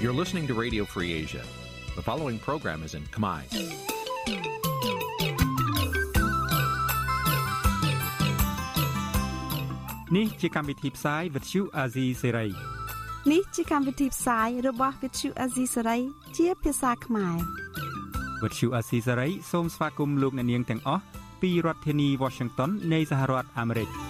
You're listening to Radio Free Asia. The following program is in Khmer. Nǐ chi càm bi tiệp xáy vệt chiu a zì sê នេះជាកម្មវិធីផ្សាយរបស់ Vithu Azisari ជាភាសាខ្មែរ វិទ្យុអាស៊ីសេរីសូមស្វាគមន៍លោកអ្នកនាងទាំងអស់ពីរដ្ឋធានី Washington នៃសហរដ្ឋអាមេរិក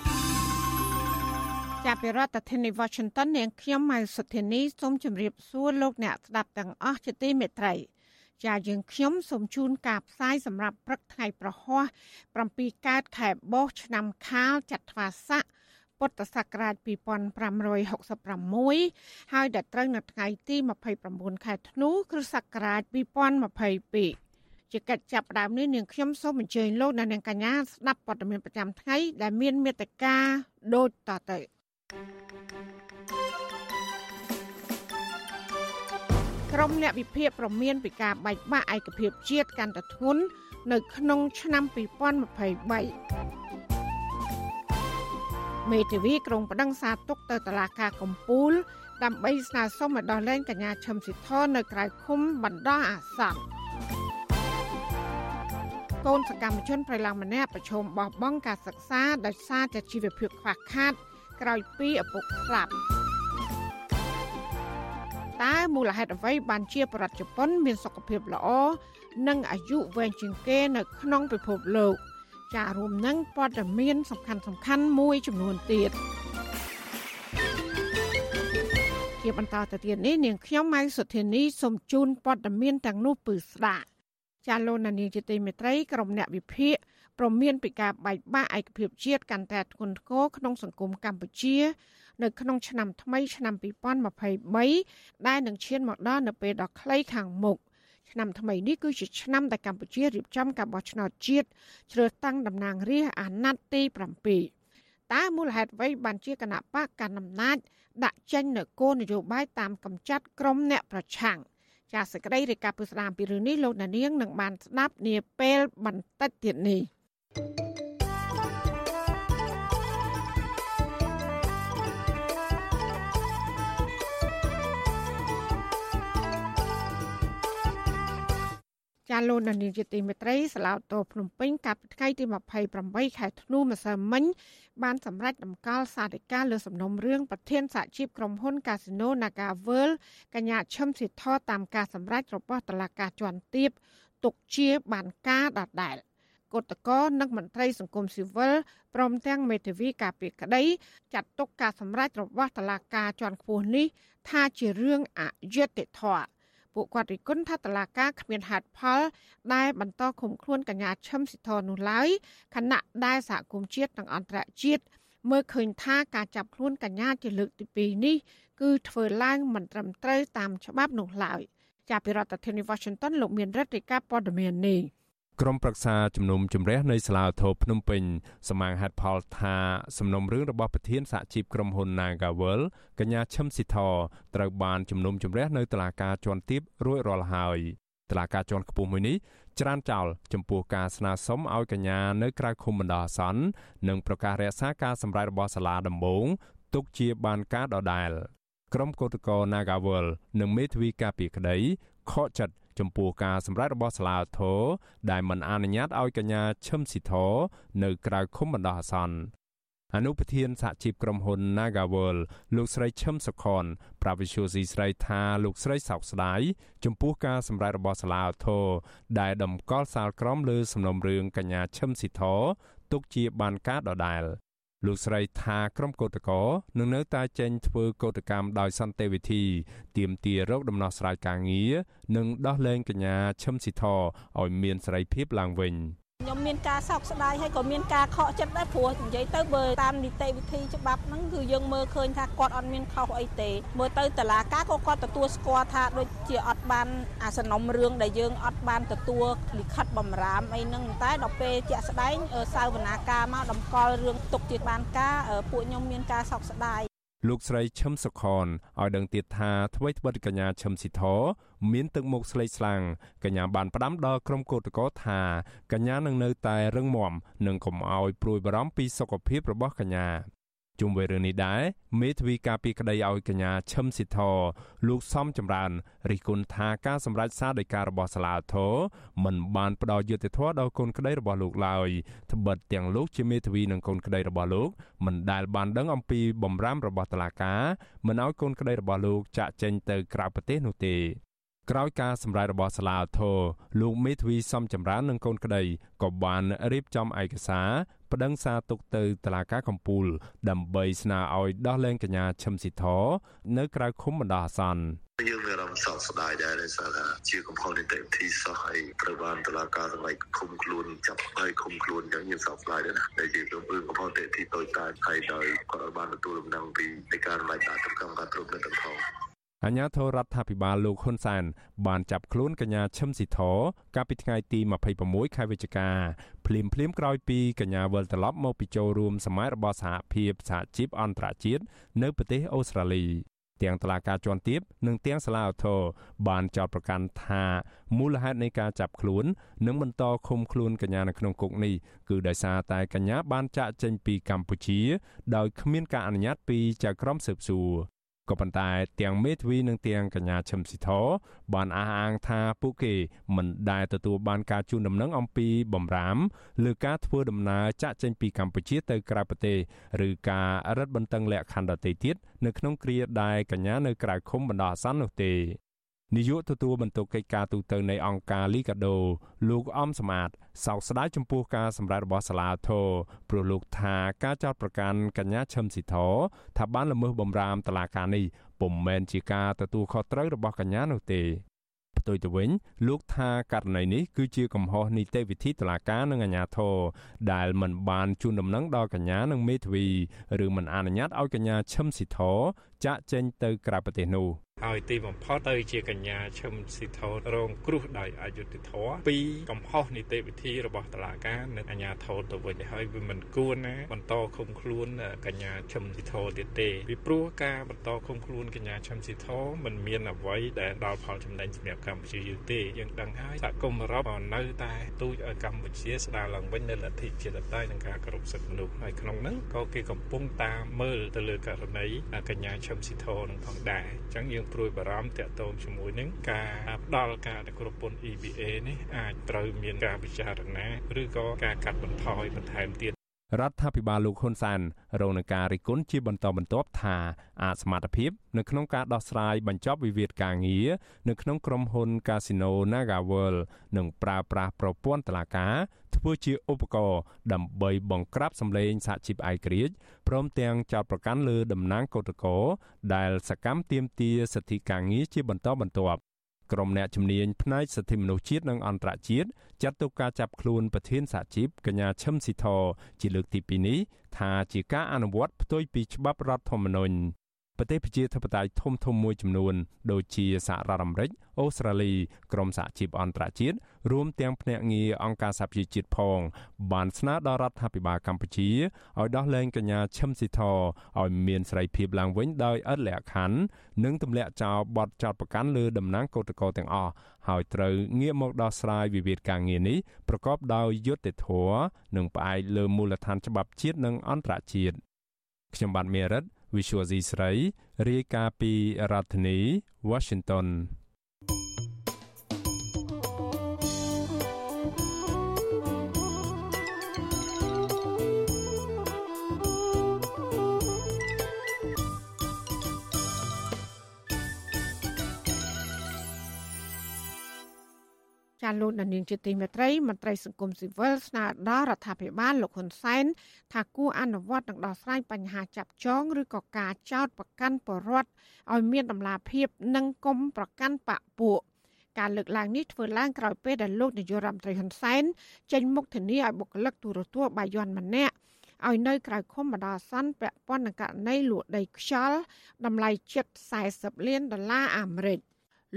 ចាប់ពីរដ្ឋធានី Washington នាងខ្ញុំម៉ៅសុធានីសូមជម្រាបសួរលោកអ្នកស្ដាប់ទាំងអស់ជាទីមេត្រីចាយើងខ្ញុំសូមជូនការផ្សាយសម្រាប់ព្រឹកថ្ងៃប្រហោះ7កើតខែបោះឆ្នាំខាលចត្វាស័កពុទ្ធសករាជ2566ហើយដល់ត្រូវនៅថ្ងៃទី29ខែធ្នូគ្រិស្តសករាជ2022ជាកិច្ចចាប់ផ្ដើមនេះនាងខ្ញុំសូមអញ្ជើញលោកអ្នកនាងកញ្ញាស្ដាប់ព័ត៌មានប្រចាំថ្ងៃដែលមានមេត្តាដូចតទៅ ក្រមអ្នកវិភាគប្រមានពីការបែកបាក់ឯកភាពជាតិកាន់តែធ្ងន់នៅក្នុងឆ្នាំ2023មេធាវីក្រុងប្តឹងសារទុកទៅតុលាការកំពូល ដើម្បីស្នើសុំឲ្យដោះលែងកញ្ញាឈឹមស៊ីធននៅក្រៅឃុំបណ្ដោះអាសន្នកូនសកម្មជនប្រៃឡង់ម្នាក់ប្រឈមបោះបង់ការសិក្សាដោយសារតែជីវភាពខ្វះខាត ក្រោយពីឪពុកស្លាប់តើមូលហេតុអ្វីបានជាប្រតិជប៉ុន មានសុខភាពល្អនិងអាយុវែងជាងគេនៅក្នុងពិភពលោក។ចារួមនឹងព័ត៌មាន សំខាន់សំខាន់មួយចំនួនទៀតជាបន្តទៅទៀតនេះនាងខ្ញុំម៉ៅសុធានីសូមជូនព័ត៌មានទាំងនោះពឺស្ដាប់ចាលោកនាងជាទីមេត្រីក្រុមអ្នកវិភាគ ប្រមានពីការបែកបាក់ឯកភាពជាតិកាន់តែធ្ងន់ធ្ងរក្នុងសង្គមកម្ពុជា នៅក្នុងឆ្នាំថ្មីឆ្នាំ2023ដែលនឹងឈានមកដល់នៅពេលដ៏ខ្លីខាងមុខឆ្នាំថ្មីនេះគឺជាឆ្នាំដែលកម្ពុជារៀបចំការបោះឆ្នោតជាតិជ្រើសតាំងតំណាងរាស្ត្រអាណត្តិទី7តើមូលហេតុអ្វីបានជាគណៈបកកណ្ដាលអំណាចដាក់ចេញនូវគោលនយោបាយតាមកម្ចាត់ក្រុមអ្នកប្រឆាំងចាសសេចក្តីរាយការណ៍ពីស្ដាមពីរឿងនេះលោកនាងនឹងបានស្ដាប់នាពេលបន្តិចទៀតនេះ thank you ចាលោកនានីជាទីមេត្រីសាឡាវតូភ្នំពេញកាត់ថ្ងៃទី28ខែធ្នូម្សិលមិញបានសម្រេចតម្កល់សាធិការលើសំណុំរឿងប្រធានសហជីពក្រុមហ៊ុន Casino Naga World កញ្ញាឈឹមស៊ីធតាមការសម្រេចរបស់តុលាការជាន់ទាបទុកជាបានការដដែល គឧតកោនិងមន្ត្រីសង្គមស៊ីវិលព្រមទាំងមេធាវីការពីក្តីចាត់ទុកការសម្រេចរបស់តុលាការជាន់ខ្ពស់នេះថាជារឿងអយុត្តិធម៌ពួកគាត់រិះគន់ថាតឡាការគ្មានហេតុផល ដែលបន្តឃុំខ្លួនកញ្ញាឈឹមស៊ីធនោះឡើយខណៈដែលសហគមន៍ជាតិនិងអន្តរជាតិមើលឃើញថាការចាប់ខ្លួនកញ្ញាជាលើកទី2នេះគឺធ្វើឡើងមិនត្រឹមត្រូវតាមច្បាប់នោះឡើយចាប់ពីរដ្ឋធានី Washington លោកមានរដ្ឋាភិការព័ត៌មាននេះ ក្រុមប្រឹក្សាជំនុំជម្រះនៃសាលាធរភ្នំពេញសមាងហេតុផលថាសំណុំរឿងរបស់ប្រធានសហជីពក្រុមហ៊ុន Nagawal កញ្ញាឈឹមស៊ីធត្រូវបានជំនុំជម្រះនៅតុលាការជាន់ទាបរួចរាល់ហើយតុលាការជាន់ខ្ពស់មួយនេះច្រានចោលចំពោះការស្នើសុំឲ្យកញ្ញានៅក្រៅឃុំបណ្ដោះអាសន្ននិងប្រកាសរក្សាការសម្រេចរបស់សាលាដំបងទុកជាបានការដដែលក្រុមកោតក្រ Nagawal និងមេធាវីការពីក្តីខកចិត្ត ចំពោះការសម្រេចរបស់សាលាធរដែលមិនអនុញ្ញាតឲ្យកញ្ញាឈឹមស៊ីធនៅក្រៅឃុំបណ្ដោះអាសន្នអនុប្រធានសហជីពក្រុមហ៊ុន Nagawal លោកស្រីឈឹមសុខនប្រាវិសុយស៊ីស្រីថាលោកស្រីសោកស្ដាយចំពោះការសម្រេចរបស់សាលាធរដែលតម្កល់សាលក្រមលើសំណុំរឿងកញ្ញាឈឹមស៊ីធទុកជាបានការដដែល លោកស្រីថាក្រុមកោតក្រនឹងនៅតែចេញធ្វើកោតកម្មដោយសន្តិវិធីទាមទាររកដំណោះស្រាយការងារនិងដោះលែងកញ្ញាឈឹមស៊ីធឲ្យមានសេរីភាពឡើងវិញ។ ខ្ញុំមានការសោកស្ដាយហើយក៏មានការខកចិត្តដែរព្រោះនិយាយទៅបើតាមនីតិវិធីច្បាប់ហ្នឹងគឺយើងមើលឃើញថាគាត់អត់មានខុសអីទេមើលទៅតឡាការក៏គាត់ទទួលស្គាល់ថាដូចជាអត់បានអាសនំរឿងដែលយើងអត់បានទទួលលិខិតបំរាមអីហ្នឹងតែដល់ពេលជាក់ស្ដែងសាវនាការមកតម្កល់រឿងទុកជាបានការពួកខ្ញុំមានការសោកស្ដាយ លោកស្រីឈឹមសុខនឲ្យដឹងទៀតថាថ្មីត្បិតកញ្ញាឈឹមស៊ីធមានទឹកមុខស្លេកស្លាំងកញ្ញាបានផ្ដាំដល់ក្រុមកោតក្រថាកញ្ញានឹងនៅតែរឹងមាំនិងកុំឲ្យព្រួយបារម្ភពីសុខភាពរបស់កញ្ញា ជុំវិញរឿងនេះដែរមេធាវីការពីក្តីឲ្យកញ្ញាឈឹមស៊ីធលោកសំចម្រើនរិះគន់ថាការសម្រេចសារដីការបស់សាលាធរមិនបានផ្ដល់យុត្តិធម៌ដល់កូនក្តីរបស់លោកឡើយត្បិតទាំងលោកជាមេធាវីនិងកូនក្តីរបស់លោកមិនដែលបានដឹងអំពីបំរាមរបស់តុលាការមិនឲ្យកូនក្តីរបស់លោកចាក់ចេញទៅក្រៅប្រទេសនោះទេក្រោយការសម្រេចរបស់សាលាធរលោកមេធាវីសំចម្រើននិងកូនក្តីក៏បានរៀបចំឯកសារ ប្តឹងសារទុកទៅតុលាការកំពូល ដើម្បីស្នើឲ្យដោះលែងកញ្ញាឈឹមស៊ីធនៅក្រៅឃុំបណ្ដោះអាសន្នយើងមានអារម្មណ៍សោកស្ដាយដែរដោយសារថាជាកំហុសនីតិវិធីសោះហើយត្រូវបានតុលាការសម្រេចឃុំខ្លួនចាប់ហើយឃុំខ្លួនអញ្ចឹងយើងសោកស្ដាយដែរណាដែលជាកំពើកំហុសនីតិវិធីតូចតាចហើយដោយគាត់បានទទួលដំណឹងពីនៃការសម្រេចដាក់កម្មការត្រួតនៅទាំងផង អាញាធររដ្ឋាភិបាលលោកហ៊ុនសែនបានចាប់ខ្លួនកញ្ញាឈឹមស៊ីធកាលពីថ្ងៃទី26ខែវិច្ឆិកាភ្លាមភ្លាមក្រោយពីកញ្ញាវិលត្រឡប់មកពីចូលរួមសមាយរបស់សហភាពសហជីពអន្តរជាតិនៅប្រទេសអូស្ត្រាលីទាំងតឡាការជាន់ទាបនិងទាំងសាលាឧទ្ធរបានចោទប្រកាន់ថាមូលហេតុនៃការចាប់ខ្លួននិងបន្តឃុំខ្លួនកញ្ញានៅក្នុងគុកនេះគឺដោយសារតែកញ្ញាបានចាក់ចេញពីកម្ពុជា ដោយគ្មានការអនុញ្ញាតពីចៅក្រមស៊ើបសួរ ក៏ប៉ុន្តែទាំងមេធាវីនិងទាំងកញ្ញាឈឹមស៊ីធបានអះអាងថាពួកគេមិនដែលទទួលបានការជូនដំណឹងអំពីបំរាមលើការធ្វើដំណើរចាក់ចេញពីកម្ពុជាទៅក្រៅប្រទេសឬការរឹតបន្តឹងលក្ខខណ្ឌដទៃទៀតនៅក្នុងគ្រាដែលកញ្ញានៅក្រៅឃុំបណ្ដោះអាសន្ននោះទេ នាយកទទួលបន្ទុកកិច្ចការទូតនៃអង្គការលីកាដូលោកអំសមាតសោកស្ដាយចំពោះការសម្ដែងរបស់សាលាធរព្រោះលោកថាការចោទប្រកាន់កញ្ញាឈឹមស៊ីធថាបានល្មើសបំរាមតឡាការនេះពុំមែនជាការទទួលខុសត្រូវរបស់កញ្ញានោះទេផ្ទុយទៅវិញលោកថាករណីនេះគឺជាកំហុសនីតិវិធីតុលាការនិងអាជ្ញាធរដែលមិនបានជូនដំណឹងដល់កញ្ញានិងមេធាវីឬមិនអនុញ្ញាតឲ្យកញ្ញាឈឹមស៊ីធចាក់ចេញទៅក្រៅប្រទេសនោះ ហើយទីបំផុតទៅជាកញ្ញាឈឹមស៊ីធរងគ្រោះដោយអយុត្តិធម៌ពីកំហុសនីតិវិធីរបស់តុលាការនិងអាជ្ញាធរទៅវិញហើយវាមិនគួរណាបន្តឃុំខ្លួនកញ្ញាឈឹមស៊ីធរទៀតទេពីព្រោះការបន្តឃុំខ្លួនកញ្ញាឈឹមស៊ីធរមិនមានអ្វីដែលដល់ផលចំណេញសម្រាប់កម្ពុជាយូរទេយើងដឹងហើយសហគមន៍អឺរ៉ុបនៅតែទូចឲ្យកម្ពុជាស្ដារឡើងវិញនៅលទ្ធិជាតិតៃនិងការគោរពសិទ្ធិមនុស្សហើយក្នុងនោះក៏គេកំពុងតាមមើលទៅលើករណីកញ្ញាឈឹមស៊ីធរនឹងផងដែរអញ្ចឹងយើងព្រួយបារម្ភតាក់ទងជាមួយនឹងការផ្ដល់ការគ្រប់ពន្ធ EBA នេះអាចត្រូវមានការពិចារណាឬក៏ការកាត់បន្ថយបន្ថែមទៀត រដ្ឋាភិបាលលោកហ៊ុនសែនរងនឹងការរិះគន់ជាបន្តបន្ទាប់ថាអាចសមត្ថភាពនៅក្នុងការដោះស្រាយបញ្ចប់វិវាទការងារនៅក្នុងក្រុមហ៊ុន Casino NagaWorld នឹងប្រើប្រាស់ប្រព័ន្ធតុលាការធ្វើជាឧបករណ៍ដើម្បីបង្ក្រាបសម្លេងសហជីពឯករាជ្យព្រមទាំងចោទប្រកាន់លើតំណាងគឧតកោដែលសកម្មទាមទារសិទ្ធិការងារជាបន្តបន្ទាប់ ក្រុមអ្នកជំនាញផ្នែកសិទ្ធិមនុស្សជាតិនិងអន្តរជាតិចាត់ទុកការចាប់ខ្លួនប្រធានសហជីពកញ្ញាឈឹមស៊ីធជាលើកទី2នេះថាជាការអនុវត្តផ្ទុយពីច្បាប់រដ្ឋធម្មនុញ្ញ ប្រទេសប្រជាធិបតេយ្យធំធំមួយចំនួន ដូចជាសហរដ្ឋអាមេរិកអូស្ត្រាលីក្រុមសហជីពអន្តរជាតិរួមទាំងភ្នាក់ងារអង្គការសហប្រជាជាតិផង បានស្នើដល់រដ្ឋាភិបាលកម្ពុជាឲ្យដោះលែងកញ្ញាឈឹមស៊ីធឲ្យមានសេរីភាពឡើងវិញដោយឥតលក្ខខណ្ឌនិងទម្លាក់ចោលបទចោទប្រកាន់លើតំណាងគឧតកោទាំងអស់ហើយត្រូវងាកមកដោះស្រាយវិវាទការងារនេះប្រកបដោយយុត្តិធម៌និងផ្អែកលើមូលដ្ឋានច្បាប់ជាតិនិងអន្តរជាតិខ្ញុំបាទមេរិត Visual C ស្រីរាយការណ៍ពីរដ្ឋធានី Washington ចាលោកនាងជាទីមេត្រីមន្ត្រីសង្គមស៊ីវិលស្នើដល់រដ្ឋាភិបាលលោកហ៊ុនសែនថាគួរអនុវត្តនិងដោះស្រាយបញ្ហាចាប់ចងឬក៏ការចោតប្រកាន់បរដ្ឋឲ្យមានដំណាភាពនិងគុំប្រកាន់បពពួកការលើកឡើងនេះធ្វើឡើងក្រោយពេលដែលលោកនាយករដ្ឋមន្ត្រីហ៊ុនសែនចេញមុខធានាឲ្យបុគ្គលិកទូរទស្សន៍បាយ័នម្នាក់ឲ្យនៅក្រៅឃុំបណ្ដោះអាសន្នពាក់ព័ន្ធនឹងករណីលួចដីខ្យល់តម្លៃជិត40លានដុល្លារអាមេរិក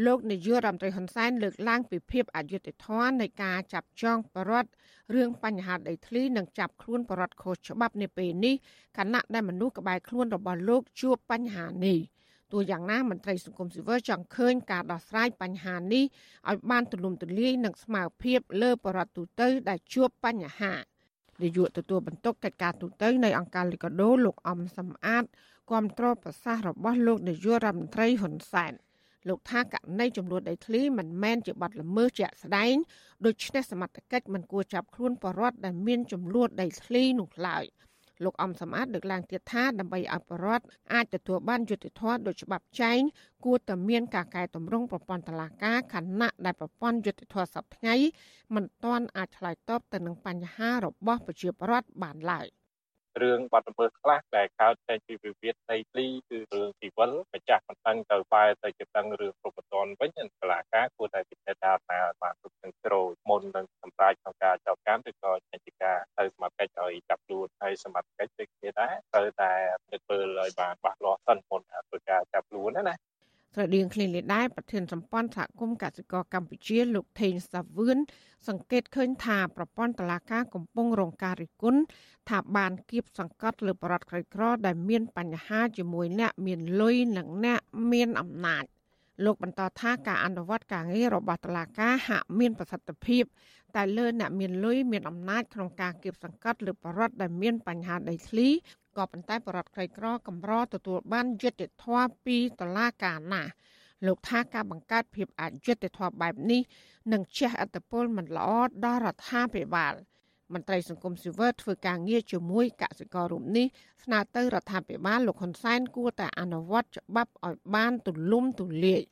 លោកនាយករដ្ឋមន្ត្រីហ៊ុនសែនលើកឡើងពីភាពអយុត្តិធម៌នៃការចាប់ចងបរដ្ឋរឿងបញ្ហាដីធ្លីនិងចាប់ខ្លួនបរដ្ឋខុសច្បាប់នាពេលនេះខណៈដែលមនុស្សក្បែរខ្លួនរបស់លោកជួបបញ្ហានេះទោះយ៉ាងណាមន្ត្រីសង្គមស៊ីវិលចង់ឃើញការដោះស្រាយបញ្ហានេះឲ្យបានទូលំទូលាយនិងស្មើភាពលើបរដ្ឋទូទៅដែលជួបបញ្ហានាយកទទួលបន្ទុកកិច្ចការទូតនៅអង្គការលីកាដូលោកអំសំអាតគ្រប់គ្រងប្រសាសន៍របស់លោកនាយករដ្ឋមន្ត្រីហ៊ុនសែន លោកថាករណីចំនួនដីធ្លីមិនមែនជាបទល្មើសជាក់ស្ដែងដូច្នេះសមត្ថកិច្ចមិនគួរចាប់ខ្លួនបរិវត្តដែលមានចំនួនដីធ្លីនោះឡើយលោកអំសំអាតលើកឡើងទៀតថាដើម្បីឲ្យបរិវត្តអាចទទួលបានយុត្តិធម៌ដោយច្បាប់ចែងគួរតែមានការកែតម្រង់ប្រព័ន្ធតុលាការខណៈដែលប្រព័ន្ធយុត្តិធម៌សពថ្ងៃមិនទាន់អាចឆ្លើយតបទៅនឹងបញ្ហារបស់ប្រជាពលរដ្ឋបានឡើយ។ រឿងបាត់ល្មើសខ្លះដែលកើតចេញពីវិវាទដីធ្លីគឺរឿងស៊ីវិលម្ចាស់មិនដឹងទៅបែរទៅជាដឹងរឿងគ្រប់បន្ទាន់វិញសាលាការគួរតែពិចារណាថាបានគ្រប់ទាំងជ្រោយមុននឹងសម្រេចក្នុងការចោទកម្មឬក៏ចេញពីការទៅសមត្ថកិច្ចឲ្យចាប់ខ្លួនហើយសមត្ថកិច្ចដូចគ្នាដែរត្រូវតែនឹកមើលឲ្យបានច្បាស់លាស់សិនមុនធ្វើការចាប់ខ្លួនណា ស្រដៀងគ្នានេះដែរប្រធានសម្ព័ន្ធសហគមន៍កសិករកម្ពុជាលោកថេងសាវឿនសង្កេតឃើញថាប្រព័ន្ធតឡាការកំពុងរងការរិះគន់ថាបានគៀបសង្កត់លើបរដ្ឋក្រីក្រដែលមានបញ្ហាជាមួយអ្នកមានលុយនិងអ្នកមានអំណាចលោកបន្តថាការអនុវត្តការងាររបស់តឡាការហាក់មានប្រសិទ្ធភាព តែលើអ្នកមានលុយមានអំណាចក្នុងការគៀបសង្កត់លើបរដ្ឋដែលមានបញ្ហាដីធ្លីក៏ប៉ុន្តែបរដ្ឋក្រីក្រកម្រទទួលបានយុត្តិធម៌ពីតុលាការណាលោកថាការបង្កើតភាពអយុត្តិធម៌បែបនេះនឹងជះឥទ្ធិពលមិនល្អដល់រដ្ឋាភិបាលមន្ត្រីសង្គមស៊ីវិលធ្វើការងារជាមួយកសិកររូបនេះស្នើទៅរដ្ឋាភិបាលលោកហ៊ុនសែនគួរតែអនុវត្តច្បាប់ឲ្យបានទូលំទូលាយ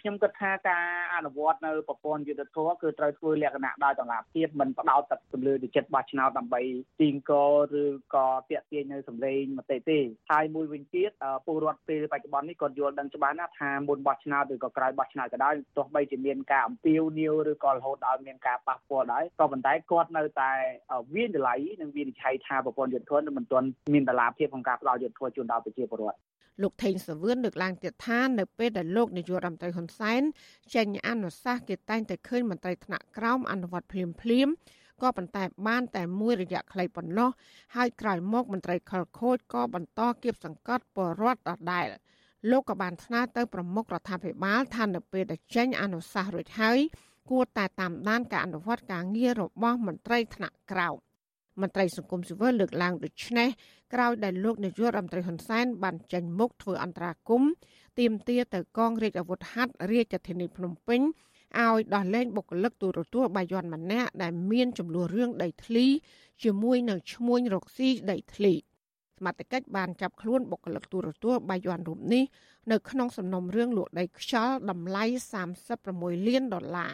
ខ្ញុំគិតថាការអនុវត្តនៅប្រព័ន្ធយុទ្ធធម៌គឺត្រូវធ្វើលក្ខណៈដោយតម្លាភាពមិនផ្ដោតតែទម្លើទៅចិត្តបោះឆ្នោតដើម្បីទីងកឬក៏តាក់ទាញនៅសម្លេងមតិទេហើយមួយវិញទៀតពលរដ្ឋពេលបច្ចុប្បន្ននេះគាត់យល់ដឹងច្បាស់ណាស់ថាមុនបោះឆ្នោតឬក៏ក្រោយបោះឆ្នោតក៏ដោយទោះបីជាមានការអំពាវនាវឬក៏រហូតដល់មានការប៉ះពាល់ដែរក៏ប៉ុន្តែគាត់នៅតែវិនិច្ឆ័យនិងវិនិច្ឆ័យថាប្រព័ន្ធយុទ្ធធម៌នឹងមិនទាន់មានតម្លាភាពក្នុងការផ្ដល់យុទ្ធធម៌ជូនដល់ប្រជាពលរដ្ឋលោកថេងសវឿនលើកឡើងទៀតថានៅពេលដែលលោកនាយករដ្ឋមន្ត្រីហ៊ុនសែនចេញអនុសាសន៍គេតែងតែឃើញមន្ត្រីថ្នាក់ក្រោមអនុវត្តភ្លាមភ្លាមក៏ប៉ុន្តែបានតែមួយរយៈខ្លីប៉ុណ្ណោះហើយក្រោយមកមន្ត្រីខលខូចក៏បន្តគៀបសង្កត់បរដ្ឋដដែលលោកក៏បានស្នើទៅប្រមុខរដ្ឋាភិបាលថានៅពេលដែលចេញអនុសាសន៍រួចហើយគួរតែតាមដានការអនុវត្តការងាររបស់មន្ត្រីថ្នាក់ក្រោមមន្ត្រីសង្គមស៊ីវិលលើកឡើងដូចនេះក្រោយដែលលោកនាយករដ្ឋមន្ត្រីហ៊ុនសែនបានចេញមុខធ្វើអន្តរាគម ទាមទារទៅកងរាជអាវុធហត្ថរាជធានីភ្នំពេញឲ្យដោះលែងបុគ្គលិកទូរទស្សន៍បាយ័នម្នាក់ដែលមានចំនួនរឿងដីធ្លី ជាមួយនឹងឈ្មួញរកស៊ីដីធ្លីសមត្ថកិច្ចបានចាប់ខ្លួនបុគ្គលិកទូរទស្សន៍បាយ័នរូបនេះនៅក្នុងសំណុំរឿងលួចដីខ្យល់តម្លៃ36លានដុល្លារ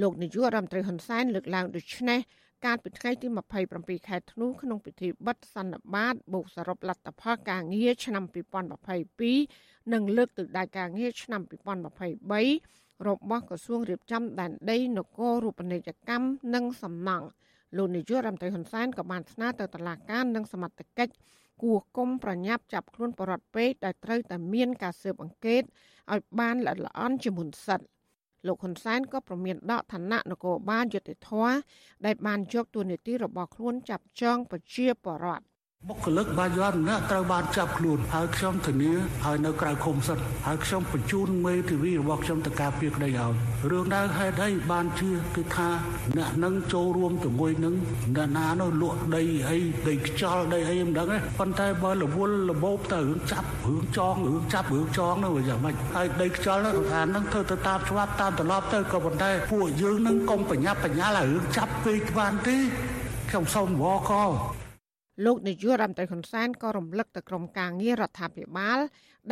លោកនាយករដ្ឋមន្ត្រីហ៊ុនសែនលើកឡើងដូចនេះ កាលពីថ្ងៃទី27ខែធ្នូក្នុងពិធីបិទសន្និបាតបូកសរុបលទ្ធផលការងារឆ្នាំ2022និងលើកទិសដៅការងារឆ្នាំ2023របស់ក្រសួងរៀបចំដែនដីនគររូបនីយកម្មនិងសំណង់លោកនាយករដ្ឋមន្ត្រីហ៊ុនសែនក៏បានស្នើទៅតុលាការនិងសមត្ថកិច្ចគួរគុំប្រញាប់ចាប់ខ្លួនបរិវត្តពេកដែលត្រូវតែមានការស៊ើបអង្កេតឲ្យបានល្អិតល្អន់ជាមុនសិន។ លោកហ៊ុនសែនក៏ប្រមានដកឋានៈនគរបាលយុតិធធដែលបានយកទួនាទីរបស់ខ្លួនចាប់ចងប្រជាពលរដ្ឋ បុគ្គលិកបាយ័នម្នាក់ត្រូវបានចាប់ខ្លួនហើយខ្ញុំធានាហើយនៅក្រៅឃុំសិនហើយខ្ញុំបញ្ជូនមេធាវីរបស់ខ្ញុំទៅការពារក្តីឲ្យរឿងដែលហេតុអីបានជឿគឺថាអ្នកនឹងចូលរួមជាមួយនឹងអ្នកណានោះលក់ដីអីដីខ្យល់ដីអីមិនដឹងទេប៉ុន្តែបើរវល់របបទៅរឿងចាប់រឿងចងរឿងចាប់រឿងចងនោះយ៉ាងម៉េចហើយដីខ្យល់នោះថានឹងធ្វើទៅតាមច្បាប់តាមត្រឡប់ទៅក៏ប៉ុន្តែពួកយើងនឹងកុំបញ្ញាប់បញ្ញាល់ឲ្យរឿងចាប់ពេកបានទេខ្ញុំសូមវល់ក លោកនាយករដ្ឋមន្ត្រីហ៊ុនសែនក៏រំលឹកទៅក្រមការងាររដ្ឋាភិបាល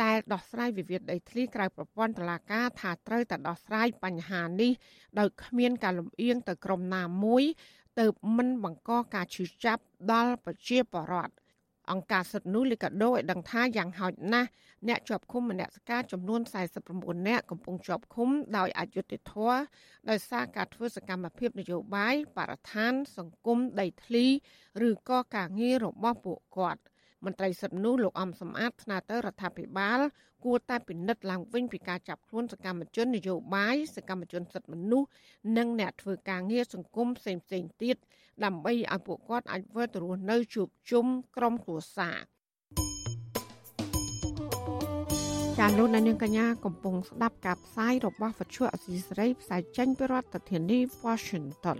ដែលដោះស្រាយវិវាទដីធ្លីក្រៅប្រព័ន្ធតុលាការថាត្រូវតែដោះស្រាយបញ្ហានេះដោយគ្មានការលំអៀងទៅក្រមណាមួយទៅមិនបង្កការឈឺចាប់ដល់ប្រជាពលរដ្ឋ អង្គការសិទ្ធិនោះលីកាដូឲ្យដឹងថាយ៉ាងហោចណាស់អ្នកជាប់ឃុំមនសិការចំនួន49នាក់កំពុងជាប់ឃុំដោយអយុត្តិធម៌ដោយសារការធ្វើសកម្មភាពនយោបាយបរិស្ថាន សង្គមដីធ្លី ឬក៏ការងាររបស់ពួកគាត់មន្ត្រីសិទ្ធិនោះលោកអំសំអាតថ្នាក់ទៅរដ្ឋាភិបាល គួរតែពិនិត្យឡើងវិញពីការចាប់ខ្លួនសកម្មជននយោបាយសកម្មជនសិទ្ធិមនុស្សនិងអ្នកធ្វើការងារសង្គមផ្សេងៗទៀតដើម្បីឲ្យពួកគាត់អាចវិលទៅរស់នៅជួបជុំក្រុមគ្រួសារចាលោកនាងកញ្ញាកំពុងស្ដាប់ការផ្សាយរបស់វិទ្យុអសីសេរីផ្សាយចេញពីរដ្ឋធានី Washington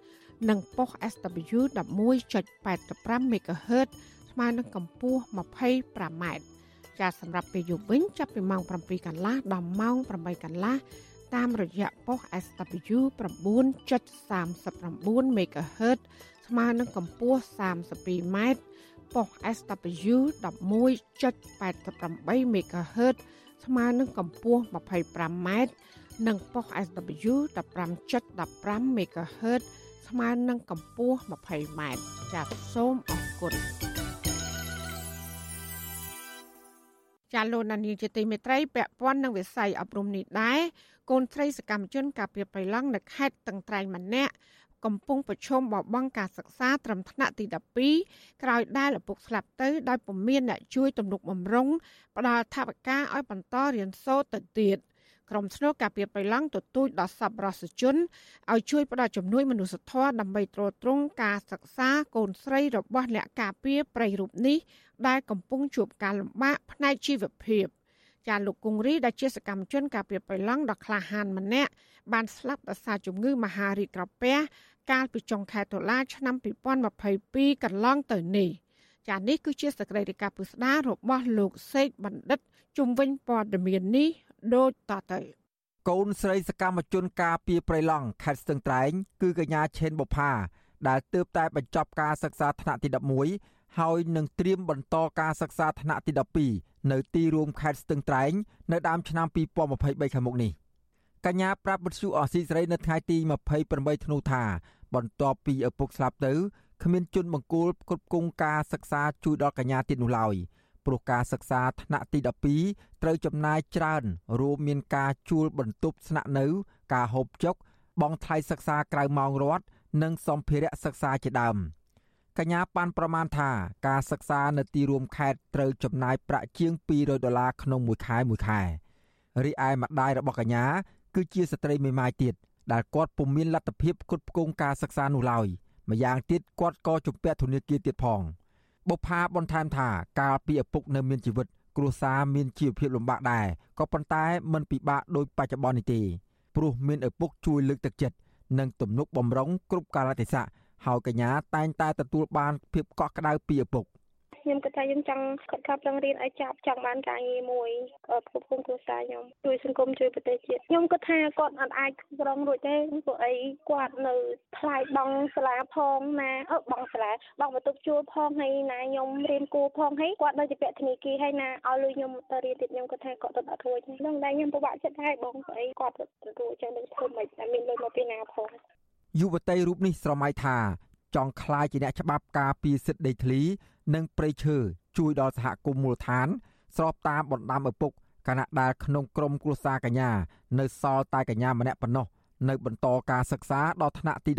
និងប៉ុស SW 11.85 MHz ស្មើនឹងកម្ពស់ 25m ចាសសម្រាប់ពេលយប់វិញចាប់ពីម៉ោង7កន្លះដល់ម៉ោង8កន្លះតាមរយៈប៉ុស SW 9.39 MHz ស្មើនឹងកម្ពស់ 32m ប៉ុស SW 11.88 MHz ស្មើនឹងកម្ពស់ 25m និងប៉ុស SW 15.15 MHz ស្មើនឹងកម្ពស់ 20m ចាសសូមអរគុណចាលោកនានីជាទីមេត្រីពាក់ព័ន្ធនឹងវិស័យអប់រំនេះដែរកូនស្រីសកម្មជនការពីបៃឡង់នៅខេត្តតឹងត្រែងម្នាក់កំពុងប្រឈមបបង់ការសិក្សាត្រឹមថ្នាក់ទី12ក្រោយដែលឪពុកស្លាប់ទៅដោយពុំមានអ្នកជួយទំនុកបំរុងផ្ដល់ថវិកាឲ្យបន្តរៀនសូត្រទៅទៀត ក្រុមស្នូលការពីបៃឡង់ទទូចដល់សប្បុរសជនឲ្យជួយផ្ដល់ជំនួយមនុស្សធម៌ដើម្បីទ្រទ្រង់ការសិក្សាកូនស្រីរបស់អ្នកការពារប្រិយរូបនេះដែលកំពុងជួបការលំបាកផ្នែកជីវភាពចាលោកគង្រីដែលជាសកម្មជនការពារបៃឡង់ដ៏ក្លាហានម្នាក់បានស្លាប់ដោយសារជំងឺមហារីកក្រពះកាលពីចុងខែតុលាឆ្នាំ2022កន្លងទៅនេះចានេះគឺជាសកម្មភាពពុស្ដារបស់លោកសេកបណ្ឌិត ជំវិញព័ត៌មាននេះ ដូចតទៅកូនស្រីសកម្មជនការពីប្រៃឡង់ខេត្តស្ទឹងត្រែង គឺកញ្ញាឆេនបុផាដែលទើបតែបញ្ចប់ការសិក្សាថ្នាក់ទី11ហើយនឹងត្រៀមបន្តការសិក្សាថ្នាក់ទី12នៅទីរួមខេត្តស្ទឹងត្រែង នៅដើមឆ្នាំ2023ខាងមុខនេះកញ្ញាប្រាប់វិទ្យុអស៊ីសេរីនៅថ្ងៃទី28ធ្នូថា បន្ទាប់ពីឪពុកស្លាប់ទៅគ្មានជនបង្គោលគ្រប់គងការសិក្សាជួយដល់កញ្ញាទៀតនោះឡើយ ព្រោះការសិក្សាថ្នាក់ទី12ត្រូវចំណាយច្រើនរួមមានការជួលបន្ទប់ស្នាក់នៅ ការហូបចុកបង់ថ្លៃសិក្សាក្រៅម៉ោងរដ្ឋនិងសម្ភារៈសិក្សាជាដើមកញ្ញាប៉ាន់ប្រមាណថាការសិក្សានៅទីរួមខេត្តត្រូវចំណាយប្រាក់ជាង200ដុល្លារក្នុងមួយខែមួយខែរីឯម្ដាយរបស់កញ្ញាគឺជាស្ត្រីមេម៉ាយទៀតដែលគាត់ពុំមានលទ្ធភាពផ្គត់ផ្គង់ការសិក្សានោះឡើយម្យ៉ាងទៀតគាត់ក៏ជំពាក់ធនធានទៀតផង បុប្ផាបន្ថែមថាកាលពីឪពុកនៅមានជីវិត គ្រួសារមានជីវភាពលំបាកដែរក៏ប៉ុន្តែមិនពិបាកដូចបច្ចុប្បន្ននេះទេព្រោះមានឪពុកជួយលើកទឹកចិត្តនិងទំនុកបំរុងគ្រប់កាលៈទេសៈហើយកញ្ញាតែងតែទទួលបានភាពកក់ក្ដៅពីឪពុក។ ខ្ញុំគិតថាខ្ញុំចង់ខិតខំប្រឹងរៀនឲ្យចប់ចង់បានការងារមួយផ្គត់ផ្គង់គ្រួសារខ្ញុំជួយសង្គមជួយប្រទេសជាតិខ្ញុំគិតថាគាត់អត់អាចក្រងរួចទេព្រោះអីគាត់នៅថ្លៃបង់សាលាផងណាអឺបង់សាលាបង់បន្ទប់ជួលផងហើយណាខ្ញុំរៀនគួរផងហើយគាត់នៅជាពាក់ធនាគារហើយណាឲ្យលុយខ្ញុំទៅរៀនទៀតខ្ញុំគិតថាគាត់ទៅអត់រួចហ្នឹងដែរខ្ញុំពិបាកចិត្តដែរបងស្អីគាត់ទៅរួចចឹងនឹងធ្វើមិនតែមានលុយមកពីណាផងយុវតីរូបនេះស្រមៃថាចង់ក្លាយជាអ្នកច្បាប់ការពារសិទ្ធិដីធ្លី និងព្រៃឈើជួយដល់សហគមន៍មូលដ្ឋាន ស្របតាមបណ្ដាំឪពុកគណៈដែលក្នុងក្រមគ្រួសារកញ្ញានៅសល់តែកញ្ញាម្នាក់ប៉ុណ្ណោះនៅបន្តការសិក្សាដល់ថ្នាក់ទី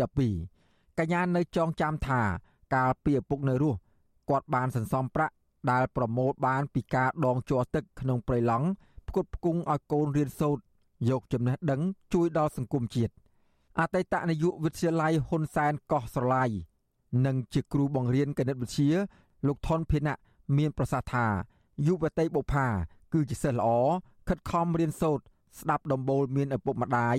12កញ្ញានៅចងចាំថាកាលពីឪពុកនៅរស់គាត់បានសន្សំប្រាក់ដែលប្រមូលបានពីការដងជ័រទឹកក្នុងព្រៃឡង់ផ្គត់ផ្គង់ឲ្យកូនរៀនសូត្រយកចំណេះដឹងជួយដល់សង្គមជាតិអតីតនាយកវិទ្យាល័យហ៊ុនសែនកោះស្រឡៃនិងជាគ្រូបង្រៀនគណិតវិទ្យា លោកថនភិណៈមានប្រសាសន៍ថាយុវតីបុផាគឺជាសិស្សល្អខិតខំរៀនសូត្រស្ដាប់ដំបូលមានឪពុកម្ដាយ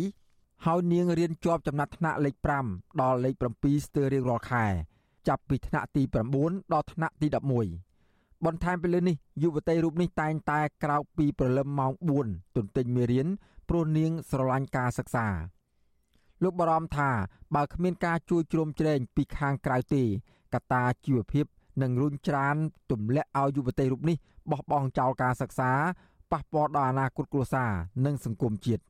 ហើយនាងរៀនជាប់ចំណាត់ថ្នាក់លេខ5ដល់លេខ7ស្ទើររៀងរាល់ខែចាប់ពីថ្នាក់ទី9ដល់ថ្នាក់ទី11បន្ថែមពីលើនេះយុវតីរូបនេះតែងតែក្រោកពីព្រលឹមម៉ោង4ទន្ទិញមេរៀនព្រោះនាងស្រឡាញ់ការសិក្សាលោកបារម្ភថាបើគ្មានការជួយជ្រោមជ្រែងពីខាងក្រៅទេកត្តាជីវភាព និងរុញច្រានទម្លាក់ឲ្យយុវតីរូបនេះបោះបង់ចោលការសិក្សាប៉ះពាល់ដល់អនាគតគ្រួសារនិងសង្គមជាតិ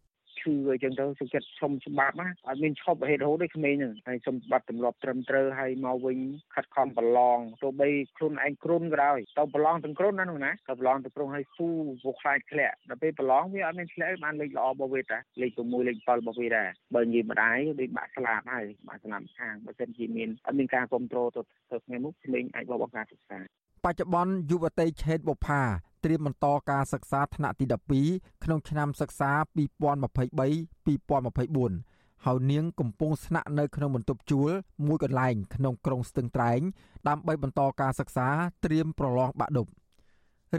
ឈឺអីចឹងទៅសុខចិត្តសុំច្បាប់ណាអត់មានឈប់ហេតុរហូតទេក្មេងហ្នឹងហើយសុំច្បាប់ទម្លាប់ត្រឹមត្រូវហើយមកវិញខិតខំប្រឡងទោះបីខ្លួនឯងគ្រុនក៏ដោយទៅប្រឡងទាំងគ្រុនណានោះណាទៅប្រឡងទាំងគ្រុនហើយស៊ូវខ្លាចធ្លាក់ដល់ពេលប្រឡងវាអត់មានធ្លាក់បានលេខល្អរបស់វាតាលេខ6លេខ7របស់វាដែរបើនិយាយម្ដាយដូចបាក់ស្លាប់ហើយបាក់ស្លាប់ខាងបើសិនជាមានអត់មានការគ្រប់គ្រងទៅទៅថ្ងៃមុខក្មេងអាចបបការសិក្សាបច្ចុប្បន្នយុវតីឆេតបុផា ត្រៀមបន្តការសិក្សាថ្នាក់ទី12ក្នុងឆ្នាំសិក្សា2023-2024ហើយនាងកំពុងស្នាក់នៅក្នុងបន្ទប់ជួលមួយកន្លែងក្នុងក្រុងស្ទឹងត្រែងដើម្បីបន្តការសិក្សាត្រៀមប្រឡងបាក់ឌុប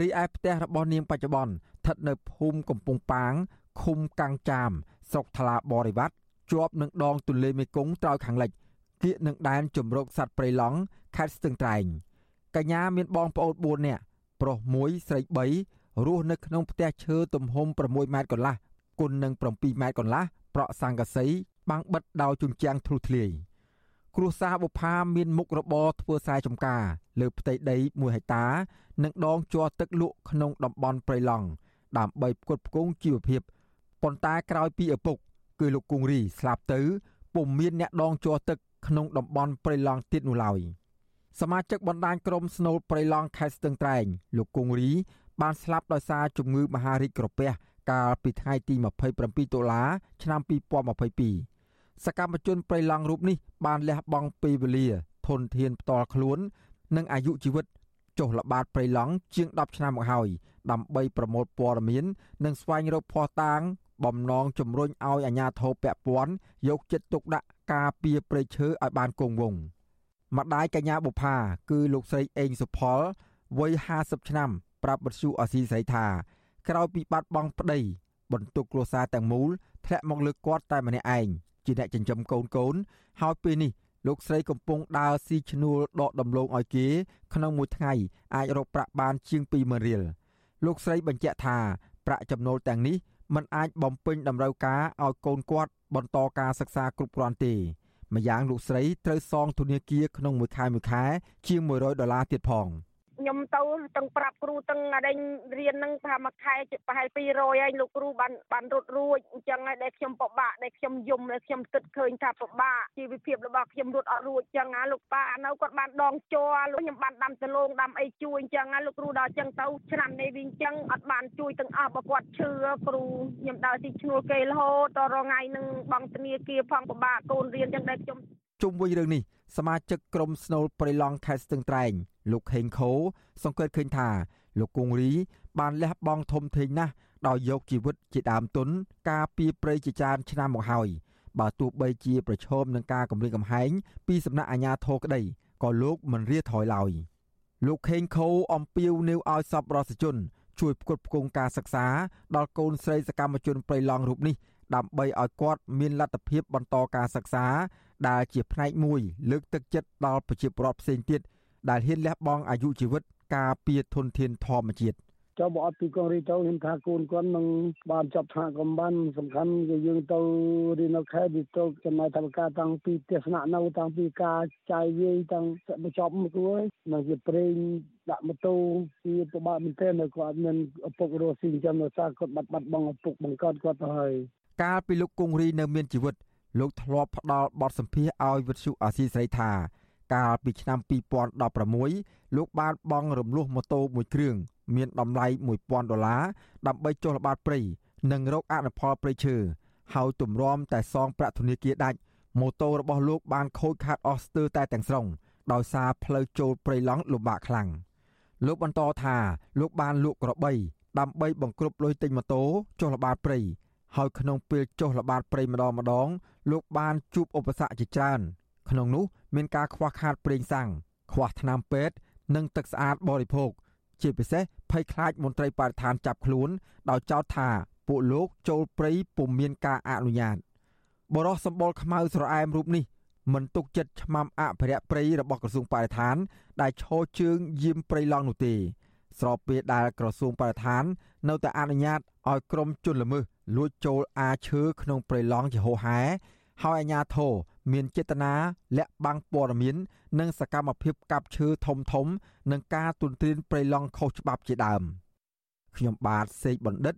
រីឯផ្ទះរបស់នាងបច្ចុប្បន្នស្ថិតនៅភូមិកំពង់ប៉ាងឃុំកាំងចាមស្រុកថ្លាបរិវត្តជាប់នឹងដងទន្លេមេគង្គត្រើយខាងលិចគៀកនឹងដែនជំរកសត្វព្រៃឡង់ខេត្តស្ទឹងត្រែងកញ្ញាមានបងប្អូន4នាក់ ប្រុស1ស្រី3រស់នៅក្នុងផ្ទះឈើទំហំ6ម៉ែត្រកន្លះគុណនឹង7ម៉ែត្រកន្លះប្រក់សង្កសីបាំងបិទដោយជញ្ជាំងធ្លុះធ្លាយគ្រួសារបុផាមានមុខរបរធ្វើស្រែចម្ការ លើផ្ទៃដី1ហិកតានិងដងជ័រទឹកលក់ក្នុងតំបន់ព្រៃឡង់ដើម្បីផ្គត់ផ្គង់ជីវភាពប៉ុន្តែក្រោយពីឪពុក គឺលោកគង្រីស្លាប់ទៅពុំមានអ្នកដងជ័រទឹកក្នុងតំបន់ព្រៃឡង់ទៀតនោះឡើយ សមាជិកបណ្ដាញក្រុមស្នូលព្រៃឡង់ខេត្តស្ទឹងត្រែងលោកគង្រី បានស្លាប់ដោយសារជំងឺមហារីកក្រពះកាលពីថ្ងៃទី27តុលាឆ្នាំ2022សកម្មជនព្រៃឡង់រូបនេះបានលះបង់ពេលវេលា ធនធានផ្ទាល់ខ្លួន និងអាយុជីវិតចុះល្បាតព្រៃឡង់ជាង10ឆ្នាំមកហើយដើម្បីប្រមូលព័ត៌មាន និងស្វែងរកភស្តុតាង បំណងជំរុញឲ្យអាជ្ញាធរពាក់ព័ន្ធយកចិត្តទុកដាក់ការពារព្រៃឈើឲ្យបានគង់វង្ស ម្ដាយកញ្ញាបុផាគឺលោកស្រីអេងសុផលវ័យ50ឆ្នាំ ប្រាប់បទសុអសីស្រីថាក្រោយពីបាត់បង់ប្តី បន្ទុកគ្រួសារទាំងមូលធ្លាក់មកលើគាត់តែម្នាក់ឯងជាអ្នកចិញ្ចឹមកូនកូន ហើយពេលនេះលោកស្រីកំពុងដើរស៊ីឈ្នួលដកដំឡូងឲ្យគេ ក្នុងមួយថ្ងៃអាចរកប្រាក់បានជាង20000រៀលលោកស្រីបញ្ជាក់ថាប្រាក់ចំណូលទាំងនេះមិនអាចបំពេញតម្រូវការឲ្យកូនគាត់បន្តការសិក្សាគ្រប់គ្រាន់ទេ ម្យ៉ាងលោកស្រីត្រូវសងធនាគារក្នុងមួយខែមួយខែជាង100ដុល្លារទៀតផង។ ខ្ញុំទៅទាំងប្រាប់គ្រូទាំងអដេញរៀននឹងថាមួយខែប្រហែល200ហើយលោកគ្រូបានបានរត់រួចអញ្ចឹងហើយដែលខ្ញុំពិបាកដែលខ្ញុំយំដែលខ្ញុំគិតឃើញថាពិបាកជីវភាពរបស់ខ្ញុំរត់អត់រួចអញ្ចឹងណាលោកប៉ានៅគាត់បានដងជ័រលោកខ្ញុំបានដាំដលងដាំអីជួយអញ្ចឹងណាលោកគ្រូដល់អញ្ចឹងទៅឆ្នាំនេះវិញអញ្ចឹងអត់បានជួយទាំងអស់បើគាត់ឈឺគ្រូខ្ញុំដើរទីឈ្នួលគេរហូតដល់រងៃនឹងបងធនាគារផងពិបាកកូនរៀនអញ្ចឹងដែលខ្ញុំជុំវិញរឿងនេះសមាជិកក្រុមស្នូលព្រៃឡង់ខេត្តស្ទឹងត្រែង លោកខេងខូសង្កេតឃើញថា លោកគង្រី បានលះបង់ធំធេងណាស់ដោយយកជីវិតជាដើមទុន ការពីព្រៃជាច្រើនឆ្នាំមកហើយបើទោះបីជាប្រឈមនឹងការគំរាមកំហែងពីសំណាក់អាជ្ញាធរក្តីក៏លោកមិនរាថយឡើយលោកខេងខូអំពាវនាវឲ្យសពរដ្ឋជនជួយផ្គត់ផ្គង់ការសិក្សាដល់កូនស្រីសកម្មជនព្រៃឡង់រូបនេះដើម្បីឲ្យគាត់មានលទ្ធភាពបន្តការសិក្សាដែលជាផ្នែកមួយលើកទឹកចិត្តដល់ប្រជាពលរដ្ឋផ្សេងទៀត ដែលហ៊ានលះបង់អាយុជីវិតការពារធនធានធម្មជាតិចូលមកអត់ពីកងរីទៅខ្ញុំថាកូនគាត់នឹងបានចាប់ថ្នាក់កំបានសំខាន់គឺយើងទៅរៀននៅខេត្តវាទៅចំណាយថវិកាតាំងពីទស្សនៈនៅតាំងពីការចាយវាយតាំងបញ្ចប់មកគួយនឹងជាប្រេងដាក់ម៉ូតូជាពិបាកមែនទែននៅគាត់មានឪពុករស់ស៊ីចិញ្ចឹមនៅសារគាត់បាត់បាត់បង់ឪពុកបង្កើតគាត់ទៅហើយកាលពីលោកគង្រីនៅមានជីវិតលោកធ្លាប់ផ្ដល់បទសម្ភាសឲ្យវិទ្យុអាស៊ីសេរីថា កាលពីឆ្នាំ2016លោកបានបង់រំលោះម៉ូតូមួយគ្រឿងមានតម្លៃ1000ដុល្លារដើម្បីចុះល្បាតព្រៃនិងរកអនុផលព្រៃឈើហើយទម្រាំតែសងប្រាក់ធនាគារដាច់ម៉ូតូរបស់លោកបានខូចខាតអស់ស្ទើរតែទាំងស្រុងដោយសារផ្លូវចូលព្រៃឡង់លំបាកខ្លាំងលោកបន្តថាលោកបានលក់ក្របីដើម្បីបង្ក្រប់លុយទិញម៉ូតូចុះល្បាតព្រៃហើយក្នុងពេលចុះល្បាតព្រៃម្ដងម្ដង លោកបានជួបឧបសគ្គជាច្រើន ក្នុងនោះមានការខ្វះខាតប្រេងសាំងខ្វះថ្នាំពេទ្យនិងទឹកស្អាតបរិភោគជាពិសេសភ័យខ្លាចមន្ត្រីបរិស្ថានចាប់ខ្លួនដោយចោទថាពួកលោកចូលព្រៃពុំមានការអនុញ្ញាតបរិសសម្បល់ខ្មៅស្រអែមរូបនេះមិនទុកចិត្តឆ្មាំអភិរក្សព្រៃរបស់ក្រសួងបរិស្ថាន ដែលឈរជើងយាមព្រៃឡង់នោះទេ ស្របពេលដែលក្រសួងបរិស្ថាន នៅតែអនុញ្ញាតឲ្យក្រុមជនល្មើសលួចចូលអាឈើក្នុងព្រៃឡង់ជាហូហែហើយអាជ្ញាធរ មានចេតនាលាក់បាំងព័ត៌មាន និងសកម្មភាពកាប់ឈើធំធំ និងការទុនទ្រានព្រៃឡង់ខុសច្បាប់ជាដើមខ្ញុំបាទសេកបណ្ឌិត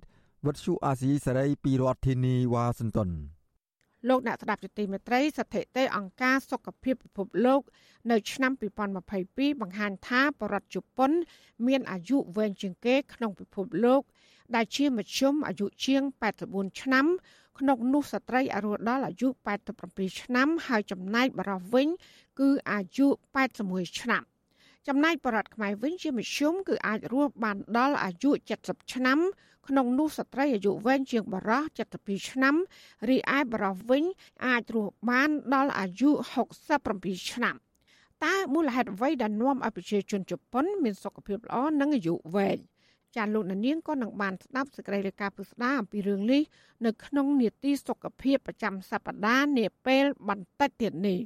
វិទ្យុអាស៊ីសេរីពីរដ្ឋធានីវ៉ាស៊ីនតោនលោកអ្នកស្ដាប់ជាទីមេត្រីស្ថិតិអង្គការសុខភាពពិភពលោក នៅឆ្នាំ2022បង្ហាញថាបរដ្ឋជប៉ុន មានអាយុវែងជាងគេក្នុងពិភពលោក ដែលជាមធ្យមអាយុជាង84ឆ្នាំ ក្នុងនោះស្ត្រីអាយុដល់អាយុ87ឆ្នាំហើយចំណែកបរិសវិញ គឺអាយុ81ឆ្នាំចំណែកបរិសខ្មែរវិញជាមធ្យមគឺអាចរស់បានដល់អាយុ70ឆ្នាំក្នុងនោះស្ត្រីអាយុវែងជាងបរោះ72ឆ្នាំរីឯបរោះវិញ អាចរស់បានដល់អាយុ67ឆ្នាំតើមូលហេតុអ្វីដែលនាំឲ្យប្រជាជនជប៉ុនមានសុខភាពល្អនិងអាយុវែង ចាលោកនាងក៏នឹងបានស្ដាប់សេចក្តីរាយការណ៍ពិស្ដារអំពីរឿងនេះនៅក្នុងនេតិសុខភាពប្រចាំសប្ដាហ៍នាពេលបន្តិចទៀតនេះ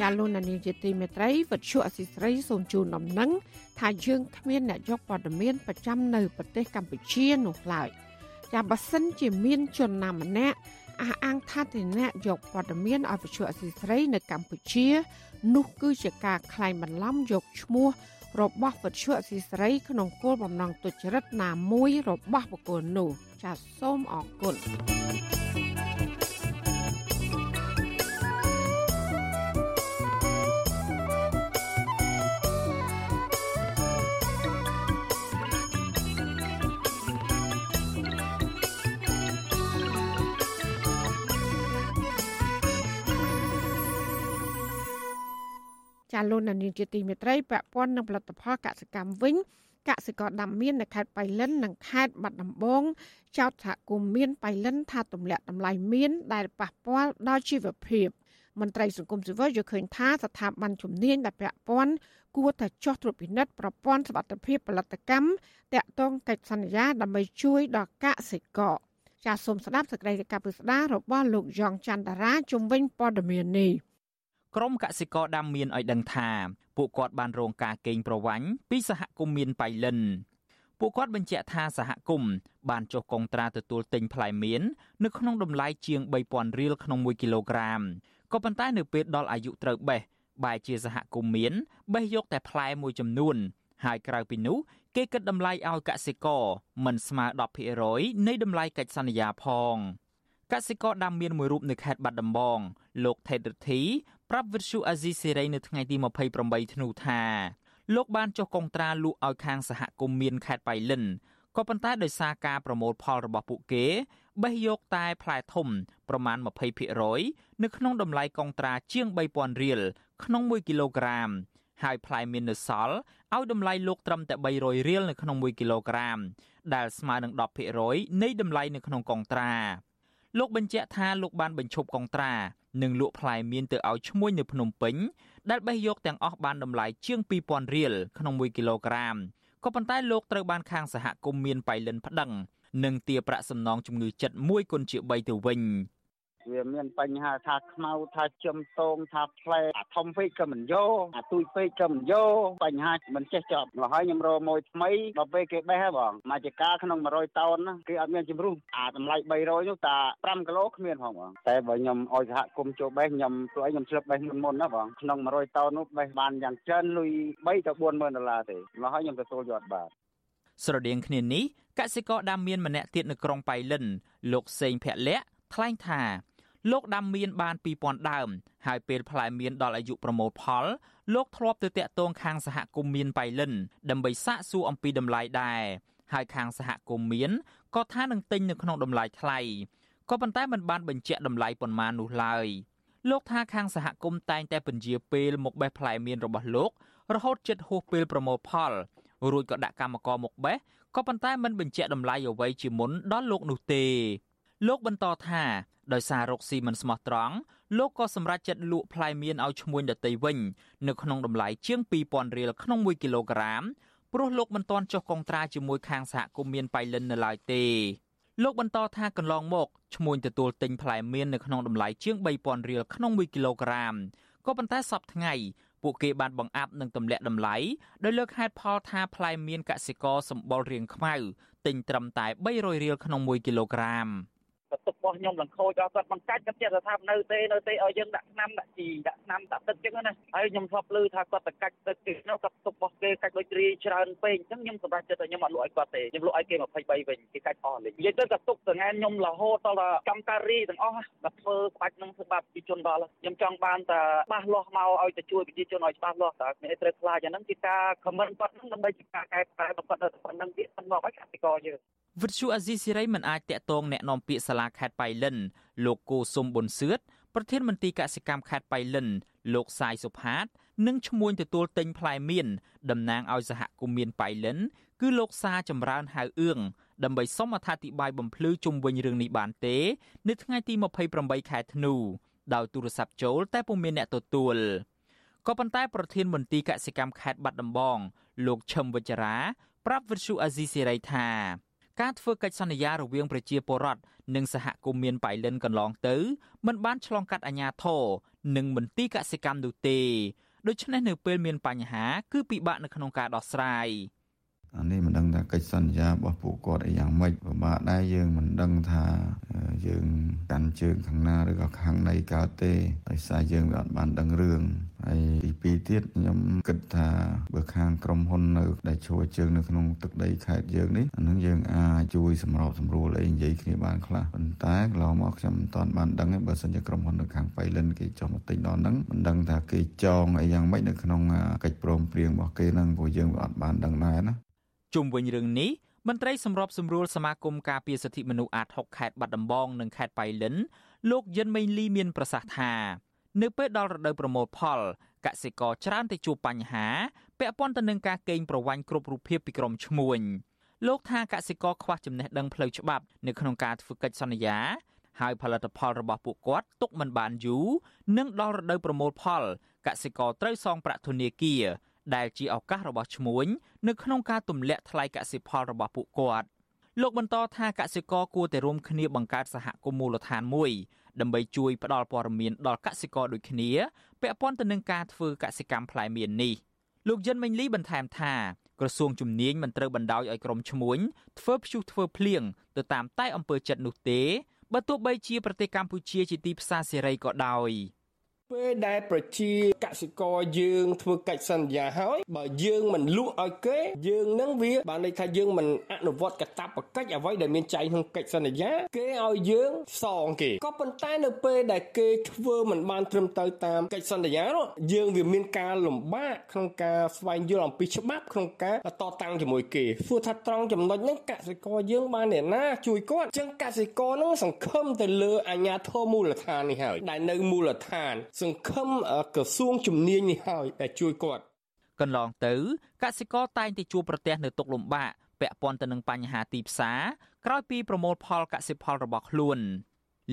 ចាលោកនានីជាទីមេត្រីវិទ្យុអសីស្រីសូមជូនដំណឹងថាយើងគ្មានអ្នកយកព័ត៌មានប្រចាំនៅប្រទេសកម្ពុជានោះឡើយចាបើសិនជាមានជនណាម្នាក់ អះអាងថាទីអ្នកយកព័ត៌មានឲ្យវិទ្យុអសីស្រីនៅកម្ពុជា នោះគឺជាការក្លែងបន្លំយកឈ្មោះរបស់វិទ្យុអសីស្រីក្នុងគោលបំណងទុច្ចរិតណាមួយរបស់បុគ្គលនោះចាសសូមអរគុណ ចាលោកនានីជាទីមេត្រីពាក់ព័ន្ធនឹងផលិតផលកសិកម្មវិញកសិករដាំមៀននៅខេត្តបៃលិននិងខេត្តបាត់ដំបងចោទសហគមន៍មៀនបៃលិនថាទម្លាក់តម្លៃមៀនដែលប៉ះពាល់ដល់ជីវភាពមន្ត្រីសង្គមស៊ីវិលយល់ឃើញថាស្ថាប័នជំនាញដែលពាក់ព័ន្ធគួរតែចោះត្រួតពិនិត្យប្រព័ន្ធសុវត្ថិភាពផលិតកម្មតាក់ទងកិច្ចសន្យាដើម្បីជួយដល់កសិករចាសសូមស្ដាប់សេចក្តីរាយការណ៍ពិស្ដាររបស់លោកយ៉ងច័ន្ទតារាជំវិញព័ត៌មាននេះ ក្រមកសិករដាំមៀនឲ្យដឹងថាពួកគាត់បានរងការកេងប្រវ័ញ្ចពីសហគមន៍មៀនបៃលិនពួកគាត់បញ្ជាក់ថាសហគមន៍បានចុះកុងត្រាទទួលទិញផ្លែមៀននៅក្នុងតម្លៃជាង3000រៀលក្នុង1គីឡូក្រាមក៏ប៉ុន្តែនៅពេលដល់អាយុត្រូវបេះបែរជាសហគមន៍មៀនបេះយកតែផ្លែមួយចំនួន ហើយក្រៅពីនោះគេគិតតម្លៃឲ្យកសិករមិនស្មើ10%នៃតម្លៃកិច្ចសន្យាផងកសិករដាំមៀនមួយរូបនៅខេត្តបាត់ដំបងលោកថេតរិទ្ធី ប្រាប់វិទ្យុអាស៊ីសេរីនៅថ្ងៃទី28ធ្នូថាលោកបានចុះកុងត្រាលក់ឲ្យខាងសហគមន៍មានខេត្តបៃលិនក៏ប៉ុន្តែដោយសារការប្រមូលផលរបស់ពួកគេបេះយកតែផ្លែធំប្រមាណ20%នៅក្នុងតម្លៃកុងត្រាជាង3000រៀលក្នុង1គីឡូក្រាមហើយផ្លែមាននៅសល់ឲ្យតម្លៃលោកត្រឹមតែ300រៀលនៅក្នុង1គីឡូក្រាមដែលស្មើនឹង10%នៃតម្លៃនៅក្នុងកុងត្រា លោកបញ្ជាក់ថាលោកបានបញ្ឈប់កុងត្រានិងលក់ផ្លែមៀនទៅឲ្យឈ្មួញនៅភ្នំពេញដែលបេះយកទាំងអស់បានតម្លៃជាង2000រៀលក្នុង1គីឡូក្រាមក៏ប៉ុន្តែលោកត្រូវបានខាងសហគមន៍មានបៃលិនប្តឹងនិងទារប្រាក់សំណងជំងឺចិត្ត1គុណជា3ទៅវិញ វាមានបញ្ហាថាខ្មៅថាចំតងថាផ្លែអាធំពេកក៏មិនយកអាទូចពេកក៏មិនយកបញ្ហាមិនចេះចប់មកហើយខ្ញុំរកមួយថ្មីដល់ពេលគេបេះហ៎បងមកជាការក្នុង100តោនណាគេអត់មានជំរុះអាតម្លៃ300នោះតា5គីឡូគ្មានផងបងតែបើខ្ញុំឲ្យសហគមន៍ចូលបេះខ្ញុំព្រោះខ្ញុំឆ្លឹបបេះមុនមុនណាបងក្នុង100តោននោះបេះបានយ៉ាងច្រើនលុយ3ទៅ40000ដុល្លារទេមកហើយខ្ញុំទទួលយកបាទស្រដៀងគ្នានេះកសិករដាំមៀនម្នាក់ទៀតនៅក្រុងប៉ៃលិនលោកសេងភ័ក្រលៈថ្លែងថា លោកដាំមៀនបាន2000ដើមហើយពេលផ្លែមៀនដល់អាយុប្រមូលផល លោកធ្លាប់ទៅតាក់ទងខាងសហគមន៍មៀនបៃលិន ដើម្បីសាកសួរអំពីតម្លៃដែរហើយខាងសហគមន៍មៀនក៏ថានឹងទិញនៅក្នុងតម្លៃថ្លៃក៏ប៉ុន្តែមិនបានបញ្ជាក់តម្លៃប៉ុន្មាននោះឡើយលោកថាខាងសហគមន៍តែងតែពន្យាពេលមកបេះផ្លែមៀនរបស់លោករហូតជិតហួសពេលប្រមូលផលរួចក៏ដាក់កម្មករមកបេះក៏ប៉ុន្តែមិនបញ្ជាក់តម្លៃអ្វីជាមុនដល់លោកនោះទេលោកបន្តថា ដោយសាររកស៊ីមិនស្មោះត្រង់លោកក៏សម្រេចចិត្តលក់ផ្លែមៀនឲ្យឈ្មួញដតីវិញ នៅក្នុងតម្លៃជាង2000រៀលក្នុង1គីឡូក្រាមព្រោះលោកមិនទាន់ចុះកុងត្រាជាមួយខាងសហគមន៍មៀនបៃលិននៅឡើយទេលោកបន្តថាកន្លងមកឈ្មួញទទួលទិញផ្លែមៀននៅក្នុងតម្លៃជាង3000រៀលក្នុង1គីឡូក្រាមក៏ប៉ុន្តែសប្តាហ៍ថ្ងៃពួកគេបានបង្អាប់និងទម្លាក់តម្លៃដោយលើកហេតុផលថាផ្លែមានកសិករសម្បុររាងខ្មៅទិញត្រឹមតែ300រៀលក្នុង1គីឡូក្រាម បន្ទ ទុករបស់ខ្ញុំឡើងខូចដល់គាត់បង្កាច់គាត់ចេះថានៅទេនៅទេឲ្យយើងដាក់ឆ្នាំដាក់ជីដាក់ឆ្នាំដាក់ទឹកចឹងណាហើយខ្ញុំធ្លាប់ឮថាគាត់ទៅកាច់ទឹកគេនោះគាត់ទុករបស់គេកាច់ដូចរីច្រើនពេកអញ្ចឹងខ្ញុំសម្រេចចិត្តថាខ្ញុំអត់លក់ឲ្យគាត់ទេខ្ញុំលក់ឲ្យគេ23វិញគេកាច់អស់លេងនិយាយទៅគាត់ទុកទាំងខ្ញុំរហូតដល់កម្មការីទាំងអស់គាត់ធ្វើក្បាច់នឹងធ្វើបាបប្រជាជនដល់ខ្ញុំចង់បានតែច្បាស់លាស់មកឲ្យទៅជួយប្រជាជនឲ្យច្បាស់លាស់តើអ្នកត្រូវខ្លាចអាហ្នឹងគឺការខមមិនគាត់ហ្នឹងដើម្បីជាការកែប្រែគាត់ទៅប៉ុណ្្នឹងទៀតមិនមកឲ្យកសិករយើងវិទ្យុអាស៊ីសេរីមិនអាចតាក់ទងแนะនាំពាក្យសាលា ាខេត្តបៃលិនលោកគូសុំប៊ុនសឿតប្រធានមន្ត្រីកសិកម្មខេត្តបៃលិនលោកសាយសុផាត និងឈ្មោះទទួលទិញផ្លែមៀនតំណាងឲ្យសហគមន៍មៀនបៃលិន គឺលោកសាចម្រើនហៅអឿងដើម្បីសុំអត្ថាធិប្បាយបំភ្លឺជុំវិញរឿងនេះបានទេ នៅថ្ងៃទី28ខែធ្នូដោយទូរស័ព្ទចូលតែពុំមានអ្នកទទួលក៏ប៉ុន្តែប្រធានមន្ត្រីកសិកម្មខេត្តបាត់ដំបង លោកឈឹមវិជ្ជរាប្រាប់វិទ្យុអាស៊ីសេរីថា ការធ្វើកិច្ចសន្យារវាងប្រជាពលរដ្ឋនិងសហគមន៍មានបៃលិនកន្លងទៅมันបានឆ្លងកាត់អាញាធរនិងមន្ទីរកសិកម្មនោះទេដូច្នេះនៅពេលមានបញ្ហា គឺពិបាកនៅក្នុងការដោះស្រាយអានេះមិនដឹង ថាកិច្ចសន្យារបស់ពួកគាត់អីយ៉ាងម៉េចពិបាកដែរយើងមិនដឹងថាយើងកាន់ជើងខាងណាឬក៏ខាងណីកើតទេដោយសារយើងវាអត់បានដឹងរឿងហើយទីពីរទៀតខ្ញុំគិតថាបើខាងក្រុមហ៊ុននៅដែលជួយជើងនៅក្នុងទឹកដីខេត្តយើងនេះអានឹងយើងអាចជួយសម្របសម្រួលអីនិយាយគ្នាបានខ្លះប៉ុន្តែកន្លងមកខ្ញុំមិនទាន់បានដឹងទេបើសិនជាក្រុមហ៊ុននៅខាងបៃលិនគេចុះមកទិញដល់ហ្នឹងមិនដឹងថាគេចងអីយ៉ាងម៉េចនៅក្នុងកិច្ចព្រមព្រៀងរបស់គេហ្នឹងព្រោះយើងវាអត់បានដឹងដែរណា ជុំវិញរឿងនេះមន្ត្រីសម្របសម្រួលសមាគមការពារសិទ្ធិមនុស្សអាត6ខេត្តបាត់ដំបងនិងខេត្តបៃលិនលោកយិនមេងលីមានប្រសាសន៍ថានៅពេលដល់រដូវប្រមូលផលកសិករច្រើនតែជួបបញ្ហាពាក់ព័ន្ធទៅនឹងការកេងប្រវ័ញ្ចគ្រប់រូបភាពពីក្រុមឈ្មួញលោកថាកសិករខ្វះចំណេះដឹងផ្លូវច្បាប់នៅក្នុងការធ្វើកិច្ចសន្យាហើយផលិតផលរបស់ពួកគាត់ទុកមិនបានយូរនិងដល់រដូវប្រមូលផលកសិករត្រូវសងប្រាក់ធនាគារ ដែលជាឱកាសរបស់ឈ្មួញនៅក្នុងការទម្លាក់ថ្លៃកសិផលរបស់ពួកគាត់លោកបន្តថាកសិករគួរតែរួមគ្នាបង្កើតសហគមន៍មូលដ្ឋានមួយដើម្បីជួយផ្ដល់ព័ត៌មានដល់កសិករដូចគ្នាពាក់ព័ន្ធទៅនឹងការធ្វើកសិកម្មផ្លែមៀននេះលោកយិនមេងលីបន្ថែមថាក្រសួងជំនាញមិនត្រូវបណ្ដោយឲ្យក្រុមឈ្មួញធ្វើព្យុះធ្វើភ្លៀងទៅតាមតែអំពើចិត្តនោះទេបើទោះបីជាប្រទេសកម្ពុជាជាទីផ្សារសេរីក៏ដោយ។ ពេលដែលប្រជាកសិករយើងធ្វើកិច្ចសន្យាហើយបើយើងមិនលក់ឲ្យគេយើងនឹងវាបានន័យថាយើងមិនអនុវត្តកាតព្វកិច្ចអ្វីដែលមានចែងក្នុងកិច្ចសន្យា គេឲ្យយើងសងគេក៏ប៉ុន្តែនៅពេលដែលគេធ្វើមិនបានត្រឹមត្រូវតាមកិច្ចសន្យានោះយើងវាមានការលំបាកក្នុងការស្វែងយល់អំពីច្បាប់ក្នុងការតតាំងជាមួយគេសួរថាត្រង់ចំណុចហ្នឹងកសិករយើងបានអ្នកណាជួយគាត់អញ្ចឹងកសិករហ្នឹងសង្ឃឹមទៅលើអាជ្ញាធរមូលដ្ឋាននេះហើយដែលនៅមូលដ្ឋានសង្ឃឹមក្រសួងជំនាញនេះហើយដែលជួយគាត់កន្លងទៅកសិករតែងតែជួបប្រទះនៅទុកលំបាកពាក់ព័ន្ធទៅនឹងបញ្ហាទីផ្សារក្រោយពីប្រមូលផលកសិផលរបស់ខ្លួន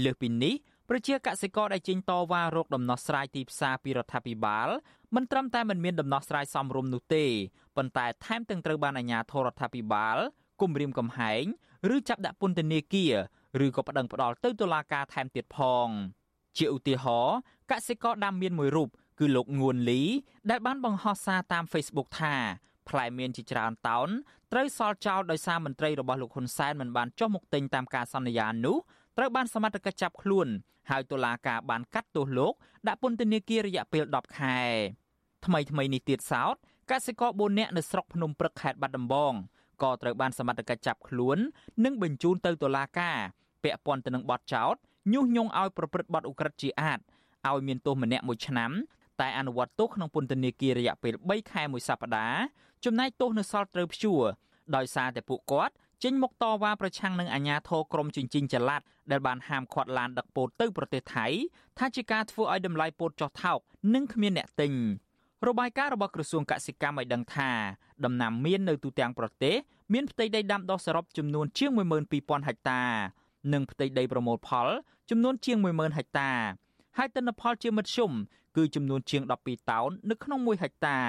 លើសពីនេះប្រជាកសិករដែលចេញតវ៉ារោគដំណោះស្រាយទីផ្សារពីរដ្ឋាភិបាលមិនត្រឹមតែមិនមានដំណោះស្រាយសមរម្យនោះទេប៉ុន្តែថែមទាំងត្រូវបានអាជ្ញាធររដ្ឋាភិបាលគំរាមកំហែងឬចាប់ដាក់ពន្ធនាគារឬក៏ប្តឹងផ្តល់ទៅតុលាការថែមទៀតផង ជាឧទាហរណ៍ កសិករដាំមៀនមួយរូបគឺលោកងួនលី ដែលបានបង្ហោះសារតាម Facebook ថាផ្លែមៀនជាច្រើនតោនត្រូវសល់ចោលដោយសារមន្ត្រីរបស់លោកហ៊ុនសែនមិនបានចុះមកទិញតាមការសន្យានោះត្រូវបានសមត្ថកិច្ចចាប់ខ្លួនហើយតុលាការបានកាត់ទោសលោកដាក់ពន្ធនាគាររយៈពេល10ខែថ្មីថ្មីនេះទៀតសោតកសិករ4នាក់នៅស្រុកភ្នំព្រឹកខេត្តបាត់ដំបងក៏ត្រូវបានសមត្ថកិច្ចចាប់ខ្លួន និងបញ្ជូនទៅតុលាការពាក់ព័ន្ធទៅនឹងបទចោទញុះញង់ឲ្យប្រព្រឹត្តបទឧក្រិដ្ឋជាអាត ឲ្យមានទោសម្នាក់មួយឆ្នាំតែអនុវត្តទោសក្នុងពន្ធនាគាររយៈពេល3ខែមួយសប្តាហ៍ចំណែកទោសនៅសល់ត្រូវព្យួរដោយសារតែពួកគាត់ចេញមកតវ៉ាប្រឆាំងនឹងអាញាធរក្រមជញ្ជីងចល័តដែលបានហាមឃាត់ឡានដឹកពោតទៅប្រទេសថៃថាជាការធ្វើឲ្យតម្លៃពោតចុះថោកនិងគ្មានអ្នកទិញរបាយការណ៍របស់ក្រសួងកសិកម្មឲ្យដឹងថាដំណាំមៀននៅទូទាំងប្រទេសមានផ្ទៃដីដាំដុះសរុបចំនួនជាង12000ហិកតា និងផ្ទៃដីប្រមូលផលចំនួនជាង10000ហិកតា ហើយទិន្នផលជាមធ្យមគឺចំនួនជាង12តោននៅក្នុង1ហិកតា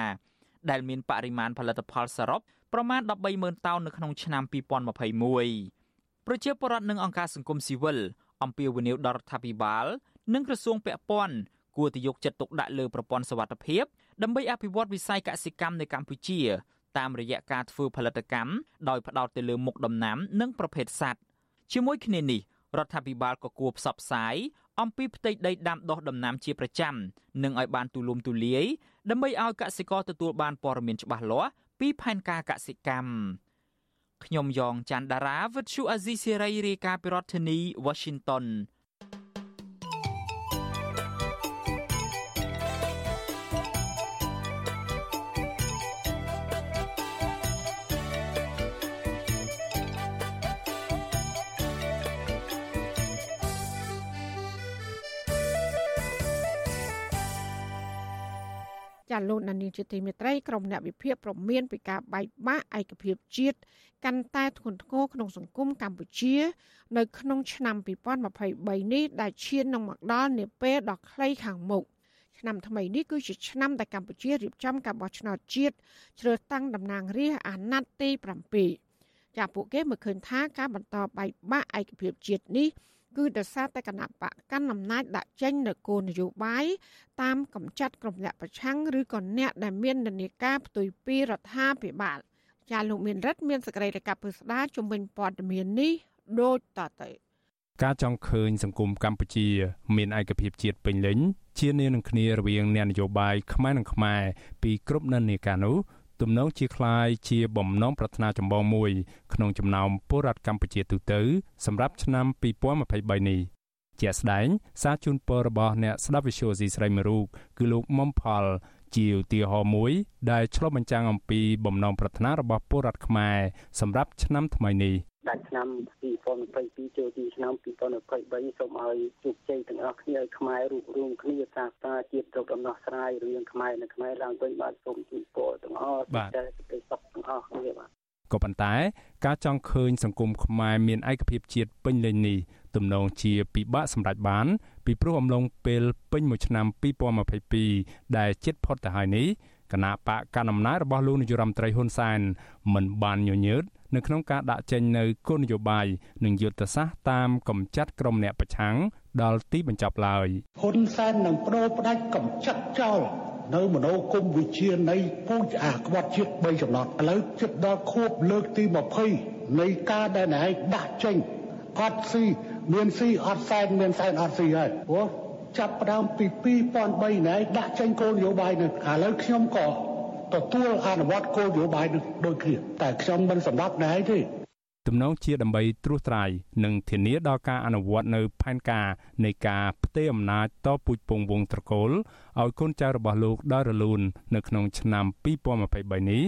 ដែលមានបរិមាណផលិតផលសរុបប្រមាណ130,000តោននៅក្នុងឆ្នាំ2021ប្រជាពលរដ្ឋនិងអង្គការសង្គមស៊ីវិលអំពាវនាវដល់រដ្ឋាភិបាលនិងក្រសួងពាក់ព័ន្ធគួរតែយកចិត្តទុកដាក់លើប្រព័ន្ធសវត្ថិភាពដើម្បីអភិវឌ្ឍវិស័យកសិកម្មនៅកម្ពុជាតាមរយៈការធ្វើផលិតកម្មដោយផ្ដោតទៅលើមុខដំណាំ និងប្រភេទសត្វជាមួយគ្នានេះរដ្ឋាភិបាលក៏គួរផ្សព្វផ្សាយ អំពីផ្ទៃដីដាំដុះដំណាំជាប្រចាំនិងឲ្យបានទូលំទូលាយដើម្បីឲ្យកសិករទទួលបានព័ត៌មានច្បាស់លាស់ពីផែនការកសិកម្មខ្ញុំយ៉ងច័ន្ទដារាវិទ្យុអាស៊ីសេរីរាយការណ៍ពីរដ្ឋធានី Washington ចាលោកនានីជាទីមេត្រីក្រុមអ្នកវិភាគប្រមានពីការបែកបាក់ឯកភាពជាតិកាន់តែធ្ងន់ធ្ងរក្នុងសង្គមកម្ពុជា នៅក្នុងឆ្នាំ2023នេះដែលឈាននឹងមកដល់នាពេលដ៏ខ្លីខាងមុខឆ្នាំថ្មីនេះគឺជាឆ្នាំដែលកម្ពុជារៀបចំការបោះឆ្នោតជាតិជ្រើសតាំងតំណាងរាស្ត្រអាណត្តិទី7ចាពួកគេមើលឃើញថាការបន្តបែកបាក់ឯកភាពជាតិនេះ គឺដោយសារតែគណៈបកកាន់អំណាចដាក់ចេញនៅគោលនយោបាយតាមកំចាត់ក្រុមអ្នកប្រឆាំងឬក៏អ្នកដែលមាននានាការផ្ទុយពីរដ្ឋាភិបាលចាលោកមានរិទ្ធមានសក្តិកម្មពិស្ដាជំវិញព័ត៌មាននេះដូចតទៅការចង់ឃើញសង្គមកម្ពុជា មានឯកភាពជាតិពេញលេញជានានឹងគ្នារវាងអ្នកនយោបាយខ្មែរនិងខ្មែរពីគ្រប់និន្នាការនោះ ទំនងជាคล้ายជាបំណងប្រាថ្នាចម្បងមួយក្នុងចំណោមពលរដ្ឋកម្ពុជាទូទៅសម្រាប់ឆ្នាំ2023នេះជាស្ដែងសារជូនពររបស់អ្នកស្ដាប់វិទ្យុស៊ីស្រីមួយរូបគឺលោកមុំផលជាឧទាហរណ៍មួយដែលឆ្លុះបញ្ចាំងអំពីបំណងប្រាថ្នារបស់ពលរដ្ឋខ្មែរសម្រាប់ឆ្នាំថ្មីនេះ ដាច់ឆ្នាំ2022ចូលទីឆ្នាំ2023សូមឲ្យជោគជ័យទាំងអស់គ្នាឲ្យខ្មែររួបរวมគ្នាសាស្ត្រាជាតិទៅដំណោះស្រាយរឿងខ្មែរនៅខ្មែរឡើងវិញបាទសូមជូនពរទាំងអស់តែសេចក្តីសុខទាំងអស់គ្នាបាទក៏ប៉ុន្តែការចង់ឃើញសង្គមខ្មែរមានឯកភាពជាតិពេញលេញនេះទំនងជាពិបាកសម្រេចបាន ពីព្រោះអំឡុងពេលពេញមួយឆ្នាំ2022ដែលជិតផុតទៅហើយនេះគណៈបកកណ្ដាលអំណាចរបស់លោកនាយរដ្ឋមន្ត្រីហ៊ុនសែនមិនបានញញើត នៅក្នុងការដាក់ចេញនៅគោលនយោបាយនិងយុទ្ធសាស្ត្រតាមកំចាត់ក្រុមអ្នកប្រឆាំងដល់ទីបញ្ចប់ឡើយហ៊ុនសែននឹងប្រោផ្ដាច់កំចាត់ចោលនៅមโนគមវិជានៃពូជអាក្បត់ជាតិ3ចំណត់ឥឡូវជិតដល់ខួបលើកទី20នៃការដែលណែឯងដាក់ចេញអត់ស៊ីមានស៊ីអត់សែនមានសែនអត់ស៊ីហើយព្រោះចាប់ផ្ដើមពី2003ណែដាក់ចេញគោលនយោបាយនេះឥឡូវខ្ញុំក៏ ទទួលអនុវត្តគោលនយោបាយនេះដូចគ្នាតែខ្ញុំមិនសម្រាប់ណែទេទំនងជាដើម្បីត្រួសត្រាយនិងធានាដល់ការអនុវត្តនៅផែនការនៃការផ្ទេរអំណាចតពូជពងវងត្រកូលឲ្យកូនចៅរបស់លោកដោយរលូននៅក្នុងឆ្នាំ2023នេះ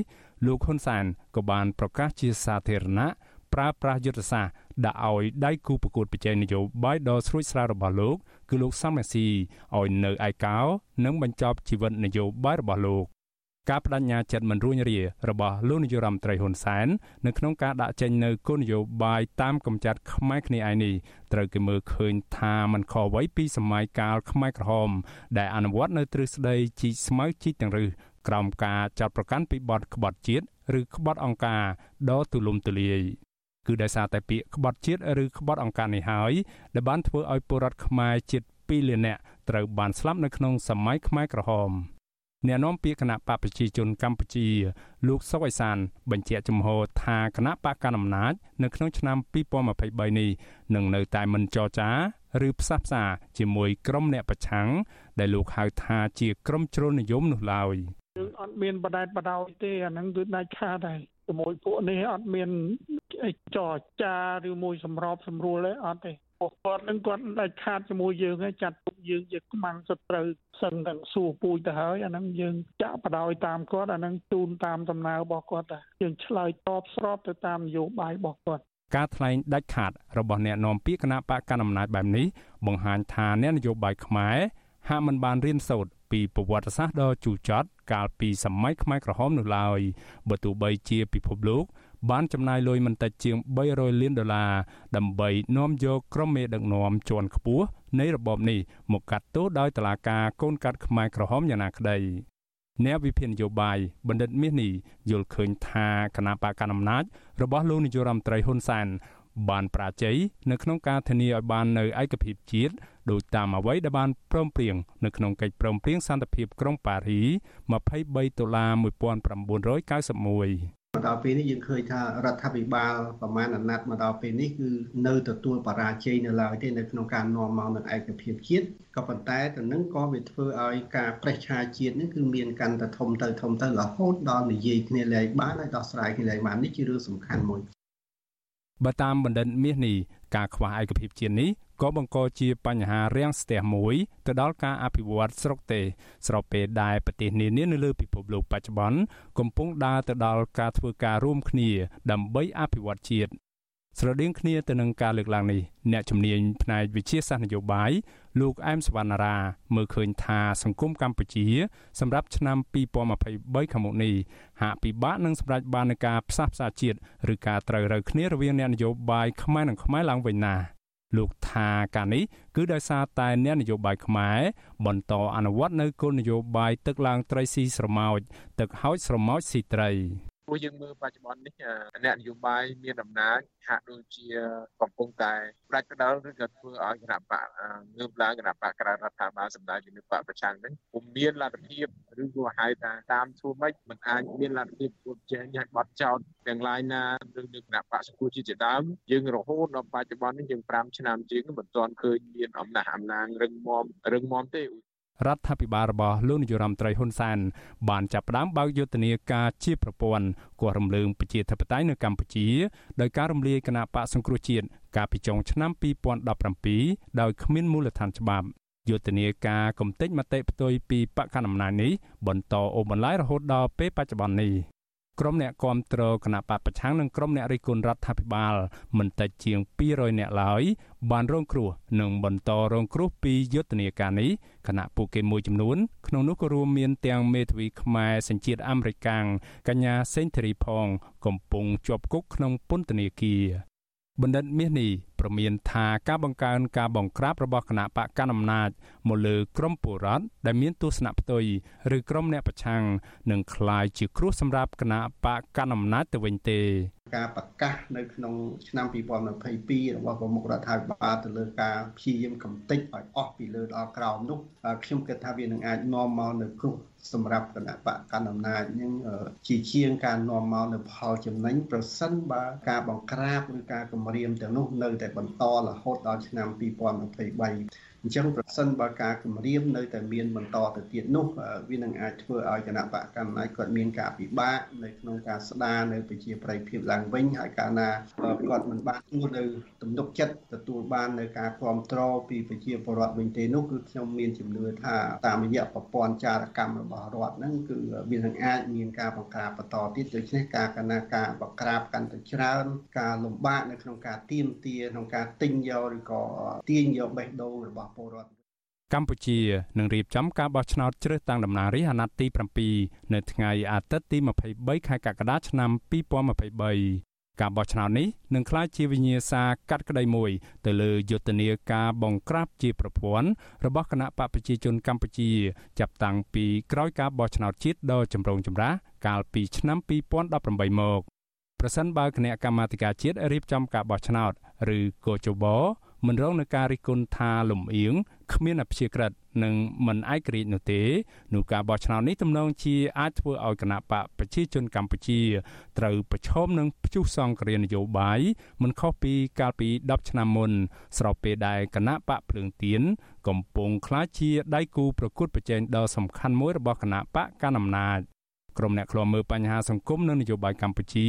លោកហ៊ុនសែនក៏បានប្រកាសជាសាធារណៈប្រើប្រាស់យុទ្ធសាស្ត្រដាក់ឲ្យដៃគូប្រកួតប្រជែងនយោបាយដ៏ស្រួចស្រាវរបស់លោកគឺលោកសំរាស៊ីឲ្យនៅឯកោ និងបញ្ចប់ជីវិតនយោបាយរបស់លោក ការបដិញ្ញាចិត្តមិនរួញរារបស់លោកនាយរដ្ឋមន្ត្រីហ៊ុនសែននៅក្នុងការដាក់ចេញនៅគោលនយោបាយតាមកំចាត់ខ្មែរគ្នាឯនេះត្រូវគេមើលឃើញថាมันខុសអ្វីពីសម័យកាលខ្មែរក្រហម ដែលអនុវត្តនៅទ្រឹស្ដីជីកស្មៅជីកទាំងរឹសក្រោមការចាត់ប្រកាន់ពីបទក្បត់ជាតិឬក្បត់អង្គការដ៏ទូលំទូលាយគឺដោយសារតែពាក្យក្បត់ជាតិឬក្បត់អង្គការនេះហើយដែលបានធ្វើឲ្យពលរដ្ឋខ្មែរជិត2លាននាក់ត្រូវបានស្លាប់នៅក្នុងសម័យខ្មែរក្រហម អ្នកនាំពាក្យគណៈបកប្រជាជនកម្ពុជាលោកសុកអេសានបញ្ជាក់ចំហថាគណៈបកកណ្ដាលអំណាចនៅក្នុងឆ្នាំ2023នេះនឹងនៅតែមិនចរចាឬផ្សះផ្សាជាមួយក្រុមអ្នកប្រឆាំងដែលលោកហៅថាជាក្រុមជ្រុលនិយមនោះឡើយយើងអត់មានបដែតបដោយទេអាហ្នឹងគឺដាច់ខាតហើយជាមួយពួកនេះអត់មានអីចរចាឬមួយសម្របសម្រួលទេអត់ទេ ពួកគាត់នឹងគាត់ដាច់ខាតជាមួយយើងហើយចាត់ទុកយើងជាខ្មាំងសត្រូវសឹងទាំងសួរពូជទៅហើយអាហ្នឹងយើងចាក់បដ ாய் តាមគាត់អាហ្នឹងជូនតាមដំណើររបស់គាត់ដែរយើងឆ្លើយតបស្របទៅតាមនយោបាយរបស់គាត់ការថ្លែងដាច់ខាតរបស់អ្នកនាំពាក្យគណៈបកកណ្ដាលអំណាចបែបនេះបង្ហាញថាអ្នកនយោបាយខ្មែរហាក់មិនបានរៀនសូត្រពីប្រវត្តិសាស្ត្រដ៏ជូរចត់កាលពីសម័យខ្មែរក្រហមនោះឡើយបើទោះបីជាពិភពលោក បានចំណាយលុយមិនតិចជាង300លានដុល្លារដើម្បីនាំយកក្រុមមេដឹកនាំជាន់ខ្ពស់នៃរបបនេះមកកាត់ទោសដោយតឡាការកូនកាត់ខ្មែរក្រហមយ៉ាងណាក្តីអ្នកវិភាគនយោបាយបណ្ឌិតមាសនេះយល់ឃើញថាគណៈបកកណ្ដាលអំណាចរបស់លោកនាយរដ្ឋមន្ត្រីហ៊ុនសែនបានប្រាជ័យនៅក្នុងការធានាឲ្យបាននៅឯកភាពជាតិដោយតាមអ្វីដែលបានព្រមព្រៀងនៅក្នុងកិច្ចព្រមព្រៀងសន្តិភាពក្រុងប៉ារី23ដុល្លារ1991 មកដល់ពេលនេះយើងឃើញថារដ្ឋាភិបាលប្រមាណអាណត្តិមកដល់ពេលនេះគឺនៅទទួលបរាជ័យនៅឡើយទេនៅក្នុងការនាំមកនូវឯកភាពជាតិក៏ប៉ុន្តែទៅនឹងក៏វាធ្វើឲ្យការប្រេះឆាជាតិនេះគឺមានកាន់តែធំទៅធំទៅរហូតដល់និយាយគ្នាលែងបានហើយដោះស្រាយគ្នាលែងបាននេះជារឿងសំខាន់មួយបើតាមបណ្ឌិតមាសនេះការខ្វះឯកភាពជាតិនេះ ក៏បង្កជាបញ្ហារាំងស្ទះមួយទៅដល់ការអភិវឌ្ឍស្រុកទេស្របពេលដែលប្រទេសនានានៅលើពិភពលោកបច្ចុប្បន្នកំពុងដើរទៅដល់ការធ្វើការរួមគ្នាដើម្បីអភិវឌ្ឍជាតិស្រដៀងគ្នាទៅនឹងការលើកឡើងនេះអ្នកជំនាញផ្នែកវិទ្យាសាស្ត្រនយោបាយលោកអែមសវណ្ណារាមើលឃើញថាសង្គមកម្ពុជា សម្រាប់ឆ្នាំ2023ខាងមុខនេះហាក់ពិបាកនឹងសម្រេចបាននូវការផ្សះផ្សាជាតិឬការត្រូវរើគ្នារវាងអ្នកនយោបាយខ្មែរនិងខ្មែរឡើងវិញណា លោកថាការនេះគឺដោយសារតែអ្នកនយោបាយខ្មែរបន្តអនុវត្តនៅគោលនយោបាយទឹកឡើងត្រីស៊ីស្រមោចទឹកហោចស្រមោចស៊ីត្រីព្រោះ យើងមើលបច្ចុប្បន្ននេះអ្នកនយោបាយមានអំណាចហាក់ដូចជាកំពុងតែផ្ដាច់ផ្ដាល់ឬក៏ធ្វើឲ្យគណៈបកងើបឡើងគណៈបកក្រៅរដ្ឋាភិបាលសម្ដៅជំនួយបកប្រឆាំងហ្នឹងពុំមានលទ្ធភាពឬក៏ហៅថាតាមធួម៉េចมันអាចមានលទ្ធភាពពុតចែងឲ្យបត់ចោតទាំងឡាយណាឬនៅគណៈបកសង្គមជាដើមយើងរហូតដល់បច្ចុប្បន្ននេះយើង5ឆ្នាំជាងមិនទាន់ឃើញមានអំណះអំណាងរឹងមាំរឹងមាំទេ រដ្ឋាភិបាលរបស់លោកនាយរដ្ឋមន្ត្រីហ៊ុនសែនបានចាប់ផ្ដើមបើកយុទ្ធនាការជាប្រព័ន្ធគោះរំលើងប្រជាធិបតេយ្យនៅកម្ពុជាដោយការរំលាយគណៈបកសង្គ្រោះជាតិកាលពីចុងឆ្នាំ2017ដោយគ្មានមូលដ្ឋានច្បាប់យុទ្ធនាការកំទេចមតិផ្ទុយពីបកកណ្ដាលអំណាចនេះបន្តអូសបន្លាយរហូតដល់ពេលបច្ចុប្បន្ននេះ ក្រុមអ្នកគាំទ្រគណៈបកប្រឆាំងនិងក្រុមអ្នករិះគន់រដ្ឋាភិបាលមិនតិចជាង200អ្នកឡើយបានរងគ្រោះនិងបន្តរងគ្រោះពីយុទ្ធនាការនេះខណៈពួកគេមួយចំនួនក្នុងនោះក៏រួមមានទាំងមេធាវីខ្មែរសញ្ជាតិអាមេរិកាំងកញ្ញាសេងធីរីផង កំពុងជាប់គុកក្នុងពន្ធនាគារ បណ្ឌិតមាសនេះប្រមានថាការបង្កើនការបង្ក្រាបរបស់គណៈបកកណ្ដាលអំណាចមកលើក្រមពលរដ្ឋដែលមានទស្សនៈផ្ទុយឬក្រមអ្នកប្រឆាំងនឹងคล้ายជាគ្រោះសម្រាប់គណៈបកកណ្ដាលអំណាចទៅវិញទេ ការប្រកាសនៅក្នុងឆ្នាំ2022របស់ប្រមុខរដ្ឋាភិបាលទៅលើការព្យាយាមកំទេចឲ្យអស់ពីលើដល់ក្រោមនោះខ្ញុំគិតថាវានឹងអាចនាំមកនៅគ្រោះសម្រាប់គណៈបកកណ្ដាលអំណាចនឹងជាជាងការនាំមកនៅផលចំណេញប្រសិនបើការបង្ក្រាបឬការគម្រាមទាំងនោះនៅតែបន្តរហូតដល់ឆ្នាំ2023 អញ្ចឹងប្រសិនបើការគម្រាមនៅតែមានបន្តទៅទៀតនោះវានឹងអាចធ្វើឲ្យគណៈបកកម្មាគាត់មានការពិបាកនៅក្នុងការស្ដារនៅប្រជាប្រិយភាពឡើងវិញហើយកាលណាគាត់មិនបានទទួលនៅទំនុកចិត្តទទួលបាននៅការគ្រប់គ្រងពីប្រជាពលរដ្ឋវិញទេនោះគឺខ្ញុំមានជំនឿថាតាមរយៈប្រព័ន្ធចារកម្មរបស់រដ្ឋហ្នឹងគឺវានឹងអាចមានការបង្ក្រាបបន្តទៀតដូច្នេះការកណាការបង្ក្រាបកាន់តែច្រើន ការលំបាកនៅក្នុងការទៀមទាក្នុងការទិញយកឬក៏ទាញយកបេះដូងរបស់ពលរដ្ឋកម្ពុជានឹងរៀបចំការបោះឆ្នោតជ្រើសតាំងតំណាងរាស្ត្រអាណត្តិទី7នៅថ្ងៃអាទិត្យទី23ខែកក្កដាឆ្នាំ2023ការបោះឆ្នោតនេះនឹងក្លាយជាវិញ្ញាសាកាត់ក្តីមួយ ទៅលើយុទ្ធនាការបង្ក្រាបជាប្រព័ន្ធរបស់គណៈបកប្រជាជនកម្ពុជា ចាប់តាំងពីក្រោយការបោះឆ្នោតជាតិដ៏ចម្រូងចម្រាសកាលពីឆ្នាំ2018មកប្រសិនបើគណៈកម្មាធិការជាតិរៀបចំការបោះឆ្នោតឬកោជប មិនរងនឹងការរិះគន់ថាលំអៀងគ្មានអព្យាក្រឹតនិងមិនឯករាជ្យនោះទេនោះការបោះឆ្នោតនេះទំនងជាអាចធ្វើឲ្យគណៈបកប្រជាជនកម្ពុជាត្រូវប្រឈមនឹងព្យុះសង្គ្រាមនយោបាយមិនខុសពីកាលពី10ឆ្នាំមុន ស្របពេលដែលគណៈបកភ្លើងទៀនកំពុងក្លាយជាដៃគូប្រកួតប្រជែងដ៏សំខាន់មួយរបស់គណៈបកកណ្ដាលអំណាចក្រុមអ្នកឃ្លាំមើលបញ្ហាសង្គមនិងនយោបាយកម្ពុជា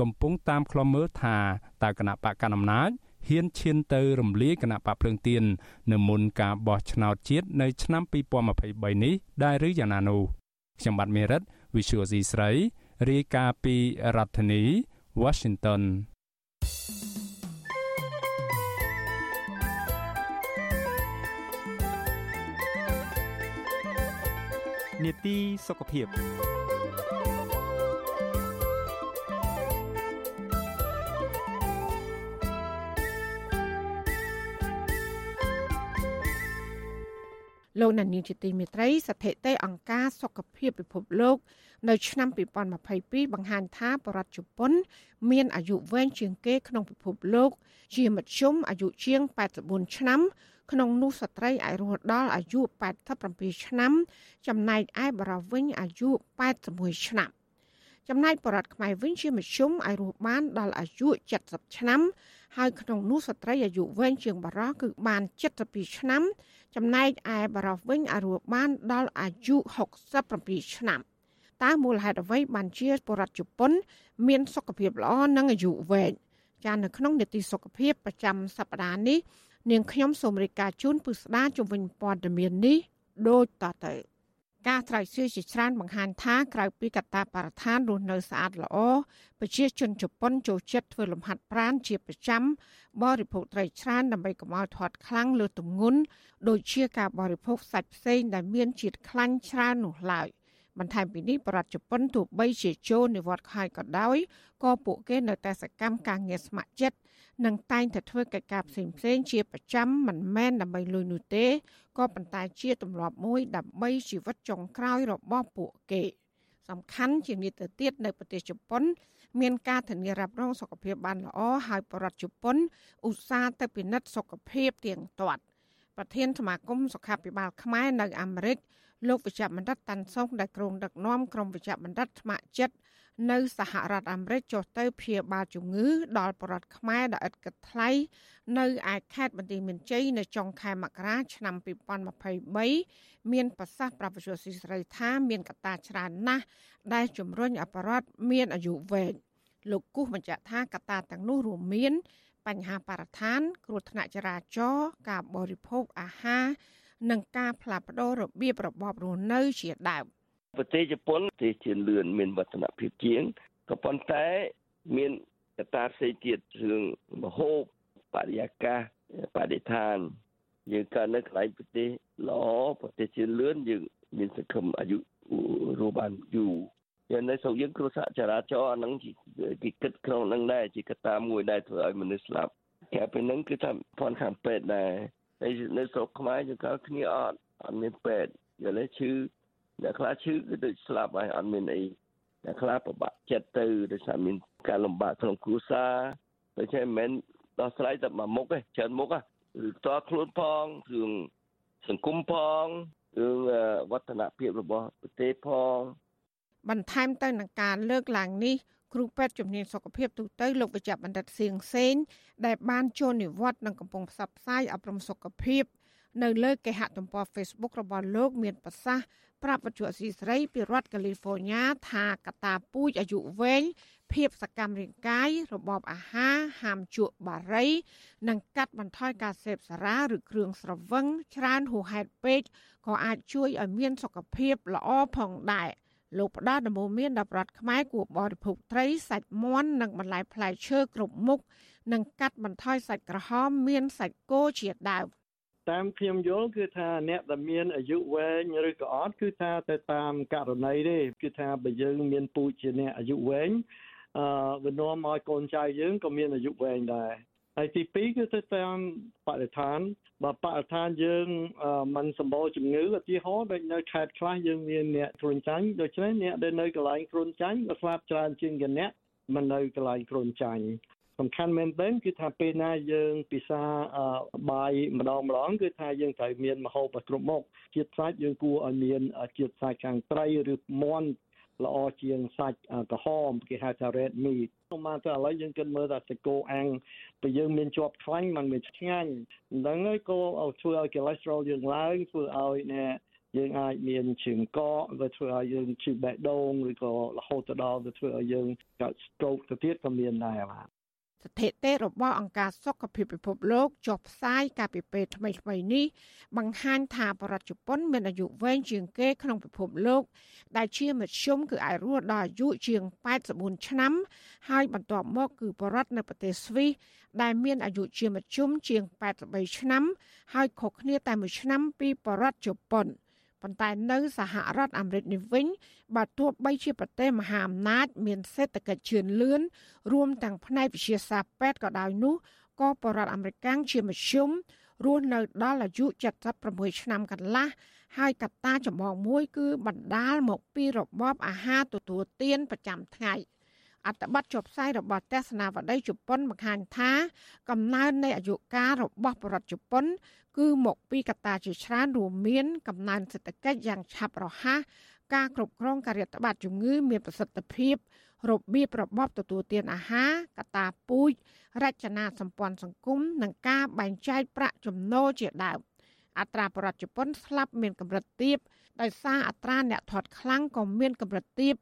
កំពុងតាមឃ្លាំមើលថាតើគណៈបកកណ្ដាលអំណាច ហ៊ានឈានទៅរំលាយគណៈបកភ្លើងទៀននៅមុនការបោះឆ្នោតជាតិនៅឆ្នាំ2023នេះដែរឬយ៉ាងណានោះខ្ញុំបាទមេរិត Visual C ស្រីរាយការណ៍ពីរដ្ឋធានី Washington នេតិសុខភាព លោកណានីជាទីមេត្រីស្ថិតិអង្គការសុខភាពពិភពលោក នៅឆ្នាំ2022បង្ហាញថាបរដ្ឋជប៉ុន មានអាយុវែងជាងគេក្នុងពិភពលោក ជាមធ្យមអាយុជាង84ឆ្នាំ ក្នុងនោះស្ត្រីអាចរស់ដល់អាយុ87ឆ្នាំ ចំណែកឯបរិវិញអាយុ81ឆ្នាំចំណែកបរដ្ឋខ្មែរវិញជាមធ្យមឲ្យរស់បានដល់អាយុ70ឆ្នាំ ហើយក្នុងនោះស្ត្រីអាយុវែងជាងបរោះគឺបាន72ឆ្នាំ ចំណែកឯបរោះវិញឲ្យរស់បានដល់អាយុ67ឆ្នាំតើមូលហេតុអ្វីបានជាបរដ្ឋជប៉ុន មានសុខភាពល្អនិងអាយុវែងចានៅក្នុងនីតិសុខភាពប្រចាំសប្តាហ៍នេះនាងខ្ញុំសូមរាយការណ៍ជូនពិស្ដាជំវិញព័ត៌មាននេះដូចតទៅ ការត្រាវជ្រាវជាច្រើនបង្ហាញថាក្រៅពីកត្តាបរិស្ថានរស់នៅស្អាតល្អប្រជាជនជប៉ុនចូលចិត្តធ្វើលំហាត់ប្រាណជាប្រចាំបរិភោគត្រីច្រើនដើម្បីកុំឲ្យធាត់ខ្លាំងលើទម្ងន់ដូចជាការបរិភោគសាច់ផ្សេងដែលមានជាតិខ្លាញ់ច្រើននោះឡើយបន្ថែមពីនេះបរដ្ឋជប៉ុនទោះបីជាចូលនិវត្តន៍ខយក៏ដោយក៏ពួកគេនៅតែសកម្មការងារស្ម័គ្រចិត្ត និងតែងតែធ្វើកិច្ចការផ្សេងផ្សេងជាប្រចាំមិនមែនដើម្បីលុយនោះទេក៏ប៉ុន្តែជាទម្លាប់មួយដើម្បីជីវិតចុងក្រោយរបស់ពួកគេ សំខាន់ជាងនេះទៅទៀតនៅប្រទេសជប៉ុន មានការធានារ៉ាប់រងសុខភាពបានល្អហើយបរដ្ឋជប៉ុនឧស្សាហ៍ទៅពិនិត្យសុខភាពទៀងទាត់ប្រធានសមាគមសុខាភិបាលខ្មែរនៅអាមេរិកលោកវិជ្ជបណ្ឌិតតាន់សុងដែលក្រុងដឹកនាំក្រុមវិជ្ជបណ្ឌិតថ្នាក់ចិត្ត នៅសហរដ្ឋអាមេរិកចុះទៅព្យាបាលជំងឺ ដល់ប្រដ្ឋខ្មែរដែលឥតគិតថ្លៃនៅឯខេត្តបន្ទាយមានជ័យនៅចុងខែមករាឆ្នាំ2023មានប្រសាសន៍ប្រពន្ធស៊ីស្រីថាមានកត្តាច្រើនណាស់ដែលជំរុញឲ្យប្រដ្ឋមានអាយុវែងលោកគូសបញ្ជាក់ថាកត្តាទាំងនោះរួមមាន បញ្ហាបរិស្ថាន គ្រោះថ្នាក់ចរាចរណ៍ការបរិភោគអាហារនិងការផ្លាស់ប្តូររបៀបរបបរស់នៅជាដើម ប្រទេសជប៉ុនប្រទេសជឿនលឿនមានវឌ្ឍនភាពជាងក៏ប៉ុន្តែមានកត្តាផ្សេងទៀតរឿងមហូបបរិយាកាសបរិស្ថានយើងកើតនៅកន្លែងប្រទេសល្អប្រទេសជឿនលឿនយើងមានសង្ឃឹមអាយុរស់បានយូរយ៉ាងនៅស្រុកយើងគ្រោះថ្នាក់ចរាចរណ៍អាហ្នឹងគេគិតក្នុងហ្នឹងដែរជាកត្តាមួយដែលធ្វើឲ្យមនុស្សស្លាប់តែពេលហ្នឹងគឺថាផនខាងពេទ្យដែរហើយនៅស្រុកខ្មែរយើងកើតគ្នាអត់អត់មានពេទ្យយល់ទេឈឺ អ្នកខ្លះឈឺគឺដូចស្លាប់ហើយអត់មានអីអ្នកខ្លះពិបាកចិត្តទៅដោយសារមានការលំបាកក្នុងគ្រួសារដូច្នេះមិនមែនដោះស្រាយតែមួយមុខទេច្រើនមុខឬផ្ទាល់ខ្លួនផងរឿងសង្គមផងរឿងវឌ្ឍនភាពរបស់ប្រទេសផងបន្ថែមទៅនឹងការលើកឡើងនេះគ្រូពេទ្យជំនាញសុខភាពទូទៅលោកវិជ្ជបណ្ឌិតសៀងសេនដែលបានចូលនិវត្តន៍និងកំពុងផ្សព្វផ្សាយអប់រំសុខភាព នៅលើគេហទំព័រ Facebook របស់លោក មានប្រសាសន៍ ប្រាប់វិទ្យុអស៊ីសេរីពីរដ្ឋកាលីហ្វ័រញ៉ាថាកតាពូជអាយុវែងភាពសកម្មរាងកាយរបបអាហារហាមជក់បារី និងកាត់បន្ថយការសេពសារ៉ាឬគ្រឿងស្រវឹងច្រើនហួសហេតុពេកក៏អាចជួយឲ្យមានសុខភាពល្អផងដែរលោកផ្ដល់ដំបូន្មានដល់ប្រដ្ឋខ្មែរគួរបរិភោគត្រីសាច់មាន់និងបន្លែផ្លែឈើគ្រប់មុខនិងកាត់បន្ថយសាច់ក្រហមមានសាច់គោជាដើម តាមខ្ញុំយល់គឺថាអ្នកដែលមានអាយុវែងឬក៏អត់គឺថាទៅតាមករណីទេគឺថាបើយើងមានពូជជាអ្នកអាយុវែងអឺវានាំឲ្យកូនចៅយើងក៏មានអាយុវែងដែរហើយទី2គឺទៅតាមបរិស្ថានបើបរិស្ថានយើងมันសម្បូរជំងឺឧទាហរណ៍ដូចនៅខេត្តខ្លះយើងមានអ្នកគ្រុនចាញ់ដូច្នេះអ្នកដែលនៅកន្លែងគ្រុនចាញ់ក៏ស្លាប់ច្រើនជាងអ្នកមិននៅកន្លែងគ្រុនចាញ់ សំខាន់មែនទែនគឺថាពេលណាយើងពិសាបាយម្ដងម្ដងគឺថាយើងត្រូវមានម្ហូបគ្រប់មុខជាតិសាច់យើងគួរឲ្យមានជាតិសាច់ខាងត្រីឬមាន់ល្អជាងសាច់ក្រហមគេហៅថា red meat ខ្ញុំមកទៅឥឡូវយើងគិតមើលថាសាច់គោអាំងពេលយើងមានជាប់ខ្លាញ់มันមានឆ្ងាញ់អញ្ចឹងហើយក៏ធ្វើឲ្យ cholesterol យើងឡើងធ្វើឲ្យណែយើងអាចមានជើងកកវាធ្វើឲ្យយើងឈឺបេះដូងឬក៏រហូតទៅដល់វាធ្វើឲ្យយើងកើត stroke ទៅទៀតក៏មានដែរបាទ ស្ថិតិរបស់អង្គការសុខភាពពិភពលោកចុះផ្សាយកាលពីពេលថ្មីៗនេះបង្ហាញថាបរដ្ឋជប៉ុនមានអាយុវែងជាងគេក្នុងពិភពលោក ដែលជាមធ្យមគឺអាចរស់ដល់អាយុជាង84ឆ្នាំ ហើយបន្ទាប់មកគឺបរដ្ឋនៅប្រទេសស្វីសដែលមានអាយុជាមធ្យមជាង83ឆ្នាំ ហើយខុសគ្នាតែមួយឆ្នាំពីបរដ្ឋជប៉ុន។ ប៉ុន្តែនៅសហរដ្ឋអាមេរិកនេះវិញបើទោះបីជាប្រទេសមហាអំណាច មានសេដ្ឋកិច្ចជឿនលឿនរួមទាំងផ្នែកវិទ្យាសាស្ត្រពេទ្យក៏ដោយនោះក៏បរដ្ឋអាមេរិកជាមធ្យមរស់នៅដល់អាយុ76ឆ្នាំកន្លះហើយកត្តាចម្បងមួយគឺបណ្ដាលមកពីរបបអាហារទទួលទានប្រចាំថ្ងៃ អត្តបទចុះផ្សាយរបស់ទស្សនាវដ្តីជប៉ុនបង្ហាញថា កំណើននៃអាយុកាលរបស់បរដ្ឋជប៉ុន គឺមកពីកត្តាជាច្រើនរួមមាន កំណើនសេដ្ឋកិច្ចយ៉ាងឆាប់រហ័សការគ្រប់គ្រងការរាតត្បាតជំងឺមានប្រសិទ្ធភាពរបៀបរបបទទួលទានអាហារកត្តាពូជរចនាសម្ព័ន្ធសង្គមនិងការបែងចែកប្រាក់ចំណូលជាដើមអត្រាបរដ្ឋជប៉ុនស្លាប់មានកម្រិតទាប ដោយសារអត្រាអ្នកធាត់ខ្លាំងក៏មានកម្រិតទាប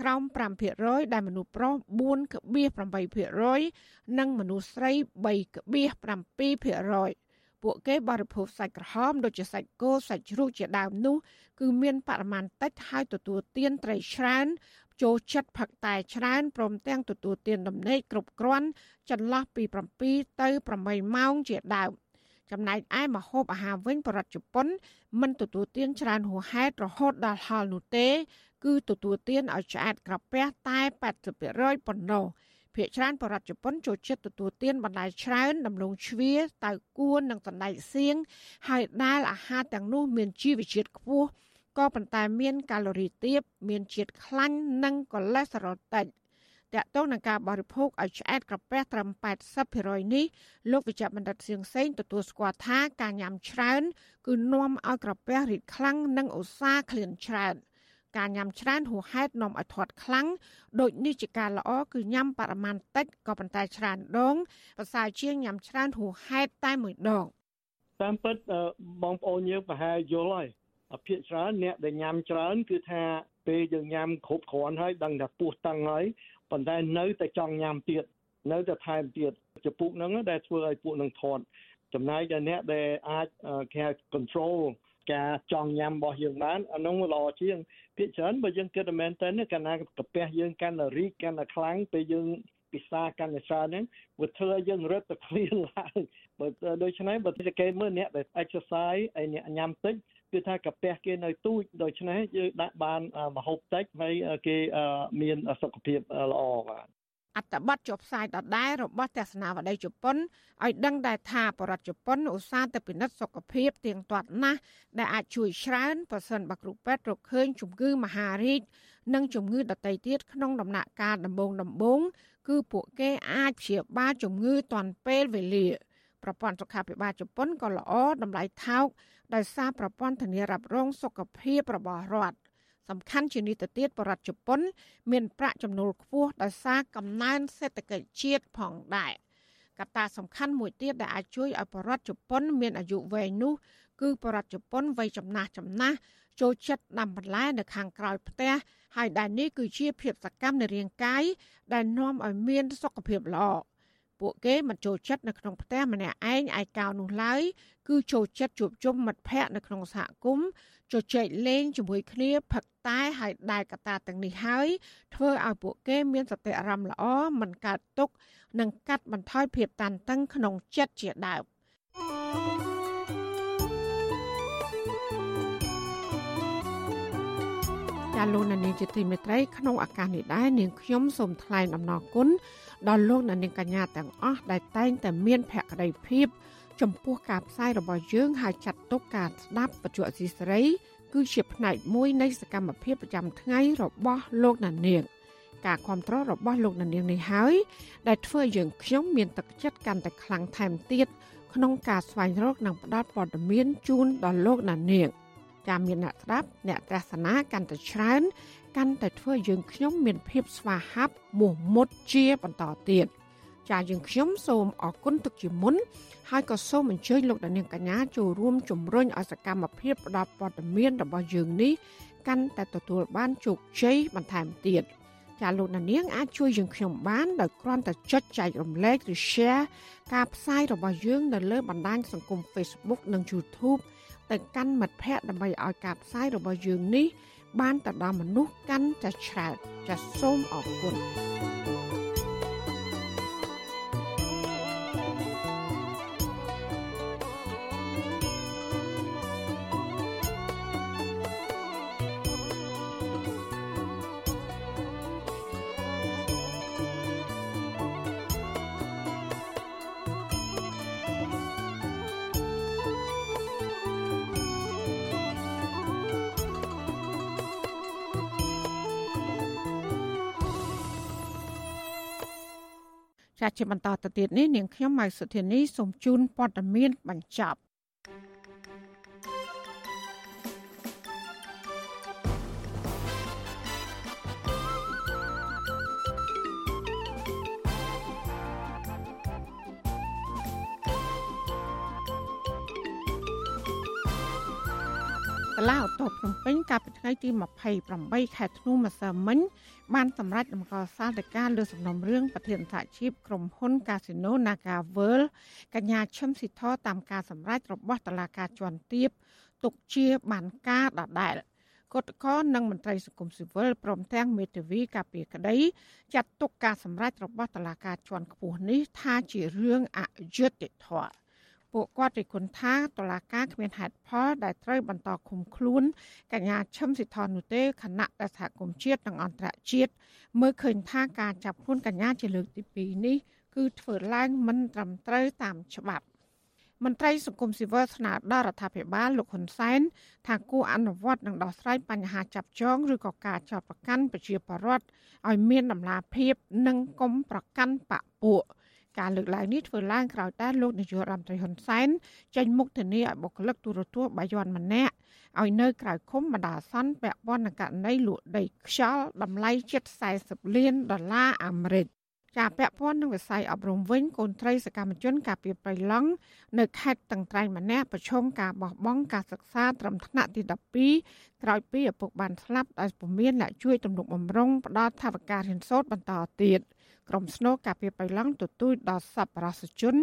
ក្រោម5%ដែលមនុស្សប្រុស4.8%និងមនុស្សស្រី3.7%ពួកគេបរិភោគសាច់ក្រហមដូចជាសាច់គោសាច់ជ្រូកជាដើមនោះគឺមានបរិមាណតិចហើយទទួលទានត្រីច្រើនចូលចិត្តផឹកតែច្រើនព្រមទាំងទទួលទានដំណេកគ្រប់គ្រាន់ចន្លោះពី7ទៅ8ម៉ោងជាដើម ចំណែកឯម្ហូបអាហារវិញបរដ្ឋជប៉ុន មិនទទួលទានច្រើនហួសហេតុរហូតដល់ហល់នោះទេ គឺទទួលទានឲ្យឆ្អែតក្រពះតែ80%ប៉ុណ្ណោះភាគច្រើនបរដ្ឋជប៉ុនចូលចិត្តទទួលទានបន្លែច្រើនដំឡូងជ្វាតៅគួននិងសណ្តែកសៀងហើយដែលអាហារទាំងនោះមានជីវជាតិខ្ពស់ក៏ប៉ុន្តែមានកាឡូរីទាបមានជាតិខ្លាញ់និងកូលេស្តេរ៉ុលតិច តកតងនឹងការបរិភោគឲ្យឆ្អែតក្រពះត្រឹម80%នេះលោកវិជ្ជបណ្ឌិតសៀងសេងទទួលស្គាល់ថាការញ៉ាំច្រើន គឺនាំឲ្យក្រពះរីកខ្លាំងនិងឧស្សាហ៍ឃ្លានច្រើនការញ៉ាំច្រើនហួសហេតុនាំឲ្យធាត់ខ្លាំងដូចនេះជាការល្អគឺញ៉ាំបរិមាណតិចក៏ប៉ុន្តែច្រើនដងប្រសើរជាងញ៉ាំច្រើនហួសហេតុតែមួយដងតាមពិតបងប្អូនយើងប្រហែលយល់ហើយភាគច្រើនអ្នកដែលញ៉ាំច្រើន គឺថាពេលយើងញ៉ាំគ្រប់គ្រាន់ហើយដឹងថាពោះតឹងហើយ ប៉ុន្តែនៅតែចង់ញ៉ាំទៀតនៅតែថែមទៀតចំពុកហ្នឹងដែលធ្វើឲ្យពួកនឹងធាត់ចំណែកដល់អ្នកដែលអាចគេ control ការចង់ញ៉ាំរបស់យើងបានអានោះល្អជាងភាគច្រើនបើយើងគិតមែនតើកាលណាកាពះយើងកាន់តែរីកកាន់តែខ្លាំងពេលយើងពិសាកាន់តែច្រើនហ្នឹងវាធ្វើឲ្យយើងរត់ទៅឃ្លានឡើងបើដូច្នេះបើគេមើលអ្នកដែល exercise ហើយអ្នកញ៉ាំតិច គឺថាកាពះគេនៅទូចដូច្នេះយើងដាក់បានមហូបតិចហើយគេមានសុខភាពល្អបាទអត្តបទចុះផ្សាយដដែលរបស់ទស្សនាវដ្តីជប៉ុនឲ្យដឹងដែរថាបរដ្ឋជប៉ុនឧស្សាហ៍ទៅពិនិត្យសុខភាពទៀងទាត់ណាស់ដែលអាចជួយច្រើនប្រសិនបើគ្រូពេទ្យរកឃើញជំងឺមហារីកនិងជំងឺដទៃទៀតក្នុងដំណាក់កាលដំបូងដំបូងគឺពួកគេអាចព្យាបាលជំងឺទាន់ពេលវេលាប្រព័ន្ធសុខាភិបាលជប៉ុនក៏ល្អតម្លៃថោក ដោយសារប្រព័ន្ធធានារ៉ាប់រងសុខភាពរបស់រដ្ឋសំខាន់ជានេះទៅទៀតបរដ្ឋជប៉ុន មានប្រាក់ចំណូលខ្ពស់ដោយសារកំណើនសេដ្ឋកិច្ចជាតិផងដែរកត្តាសំខាន់មួយទៀតដែលអាចជួយឲ្យបរដ្ឋជប៉ុន មានអាយុវែងនោះគឺបរដ្ឋជប៉ុនវ័យចំណាស់ចំណាស់ចូលចិត្តដាំបន្លែនៅខាងក្រោយផ្ទះហើយដែលនេះគឺជាភាពសកម្មនៃរាងកាយដែលនាំឲ្យមានសុខភាពល្អ ពួកគេមិនចូលចិត្តនៅក្នុងផ្ទះម្នាក់ឯងឯកោនោះឡើយគឺចូលចិត្តជួបជុំមិត្តភ័ក្តិនៅក្នុងសហគមន៍ជជែកលេងជាមួយគ្នាផឹកតែហើយដែលកត្តាទាំងនេះហើយធ្វើឲ្យពួកគេមានសតិអារម្មណ៍ល្អមិនកើតទុក្ខនិងកាត់បន្ថយភាពតានតឹងក្នុងចិត្តជាដើមា លោកនាងជាទីមេត្រីក្នុងឱកាសនេះដែរនាងខ្ញុំសូមថ្លែងអំណរគុណដល់លោកនាងកញ្ញាទាំងអស់ដែលតែងតែមានភក្ដីភាពចំពោះការផ្សាយរបស់យើងហើយចាត់ទុកការស្ដាប់បច្ចុប្បន្នស៊ីសេរី គឺជាផ្នែកមួយនៃសកម្មភាពប្រចាំថ្ងៃរបស់លោកណានៀងការគ្រប់គ្រងរបស់លោកណានៀងនេះហើយដែលធ្វើឲ្យយើងខ្ញុំមានទឹកចិត្តកាន់តែខ្លាំងថែមទៀតក្នុងការស្វែងរកនិងផ្តល់ព័ត៌មានជូនដល់លោកណានៀង ចាំមានអ្នកស្ដាប់អ្នកទស្សនាកាន់តែច្រើនកាន់តែធ្វើយើងខ្ញុំមានភាពស្វាហាប់មោះមុតជាបន្តទៀតចាយើងខ្ញុំសូមអរគុណទុកជាមុនហើយក៏សូមអញ្ជើញលោកដានៀងកញ្ញាចូលរួមជំរុញឲ្យសកម្មភាពផ្តល់ព័ត៌មានរបស់យើងនេះកាន់តែទទួលបានជោគជ័យបន្ថែមទៀតចាលោកដានៀងអាចជួយយើងខ្ញុំបានដោយគ្រាន់តែចុចចែករំលែកឬ share ការផ្សាយរបស់យើងនៅលើបណ្ដាញសង្គម Facebook និង YouTube ទៅកាន់មិត្តភ័ក្តិដើម្បីឲ្យការផ្សាយរបស់យើងនេះ បានទៅដល់មនុស្សកាន់តែច្រើនចាសសូមអរគុណ ចាជាបន្តទៅទៀតនេះនាងខ្ញុំម៉ៃសុធានីសូមជូនព័ត៌មានបញ្ចប់ សាលាឧទ្ធរភ្នំពេញកាលពីថ្ងៃទី28ខែធ្នូម្សិលមិញបានសម្រេចដំណើរសារទៅការលើសំណុំរឿងប្រធានសហជីពក្រុមហ៊ុន Casino Naga World កញ្ញាឈឹមស៊ីធតាមការសម្រេចរបស់តុលាការជាន់ទាបទុកជាបានការដដែលគណៈកោនិងមន្ត្រីសង្គមស៊ីវិលព្រមទាំងមេធាវីការពារក្តីចាត់ទុកការសម្រេចរបស់តុលាការជាន់ខ្ពស់នេះថាជារឿងអយុត្តិធម៌ ពួកគាត់រិះគន់ថាតឡាការគ្មានហេតុផលដែលត្រូវបន្តឃុំខ្លួនកញ្ញាឈឹមសិទ្ធននោះទេគណៈដែលសហគមន៍ជាតិនិងអន្តរជាតិមើលឃើញថាការចាប់ខ្លួនកញ្ញាជាលើកទី2នេះគឺធ្វើឡើងមិនត្រឹមត្រូវតាមច្បាប់មន្ត្រីសង្គមស៊ីវិលស្នើដល់រដ្ឋាភិបាលលោកហ៊ុនសែនថាគួរអនុវត្តនិងដោះស្រាយបញ្ហាចាប់ចងឬក៏ការចោទប្រកាន់ប្រជាពលរដ្ឋឲ្យមានដំណាភាពនិងកុំប្រកាន់បពពួក ការលើកឡើងនេះធ្វើឡើងក្រោយតែលោកនាយករដ្ឋមន្ត្រីហ៊ុនសែនចេញមុខធានាឲ្យបុគ្គលិកទូរទស្សន៍បាយ័នម្នាក់ឲ្យនៅក្រៅឃុំបណ្ដាអាសន្នពាក់ព័ន្ធនឹងករណីលក់ដីខ្យល់តម្លៃជិត40លានដុល្លារអាមេរិកចាពាក់ព័ន្ធនឹងវិស័យអប់រំវិញកូនត្រីសកម្មជនការពីប្រៃឡង់នៅខេត្តតឹងត្រែងម្នាក់ប្រឈមការបោះបង់ការសិក្សាត្រឹមថ្នាក់ទី12ក្រោយពីឪពុកបានស្លាប់ដោយពុំមានអ្នកជួយទំនុកបំរុងផ្ដល់ថវិការៀនសូត្របន្តទៀត។ ក្រុមស្នូការពារបៃឡង់ទទូចដល់សប្បុរសជន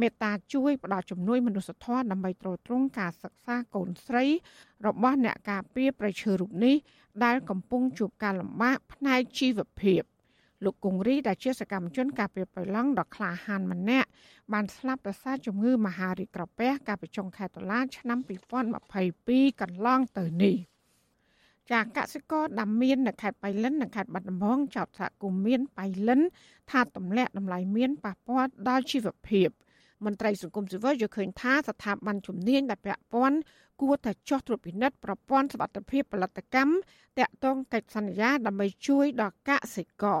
មេត្តាជួយផ្ដល់ជំនួយមនុស្សធម៌ដើម្បីទ្រទ្រង់ការសិក្សាកូនស្រី របស់អ្នកការពារប្រឈើរូបនេះដែលកំពុងជួបការលំបាកផ្នែកជីវភាពលោកគង្រីដែលជាសកម្មជនការពារបៃឡង់ដ៏ក្លាហានម្នាក់បានស្លាប់ដោយសារជំងឺមហារីកក្រពះកាលពីចុងខែតុលាឆ្នាំ2022កន្លងទៅនេះ។ ចាកសិករដាំមៀននៅខេត្តបៃលិននិងខេត្តបាត់ដំបងចោទសហគមន៍មៀនបៃលិន ថាទម្លាក់តម្លៃមៀនប៉ះពាល់ដល់ជីវភាពមន្ត្រីសង្គមស៊ីវិលយល់ឃើញថាស្ថាប័នជំនាញដែលពាក់ព័ន្ធគួរតែចោះត្រួតពិនិត្យប្រព័ន្ធសុវត្ថិភាពផលិតកម្មតាក់ទងកិច្ចសន្យាដើម្បីជួយដល់កសិករ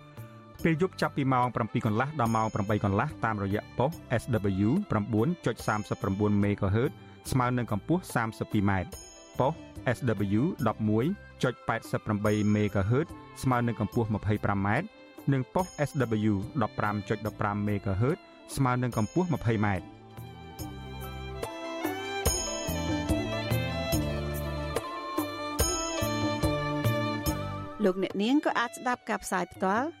ពេលយប់ចាប់ពីម៉ោង7កន្លះដល់ម៉ោង8កន្លះតាមរយៈប៉ុស SW 9.39 MHz ស្មើនឹងកម្ពស់ 32m ប៉ុស SW 11.88 MHz ស្មើនឹងកម្ពស់ 25m និងប៉ុស SW 15.15 MHz ស្មើនឹងកម្ពស់ 20m លោកអ្នកនាងក៏អាចស្ដាប់ការផ្សាយផ្ទាល់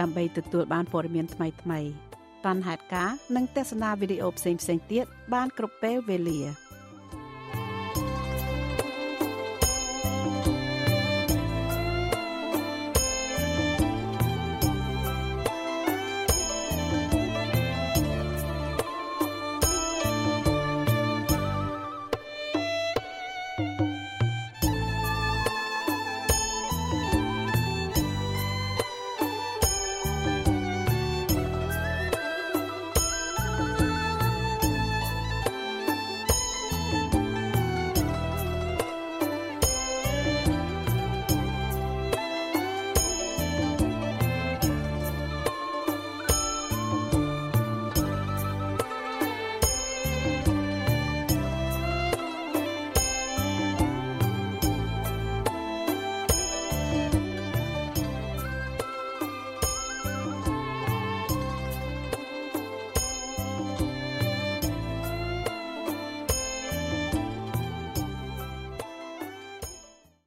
ដើម្បីទទួលបានព័ត៌មានថ្មីៗតនហេតុការនិងទស្សនាវីដេអូផ្សេងៗទៀតបានគ្រប់ពេលវេលា។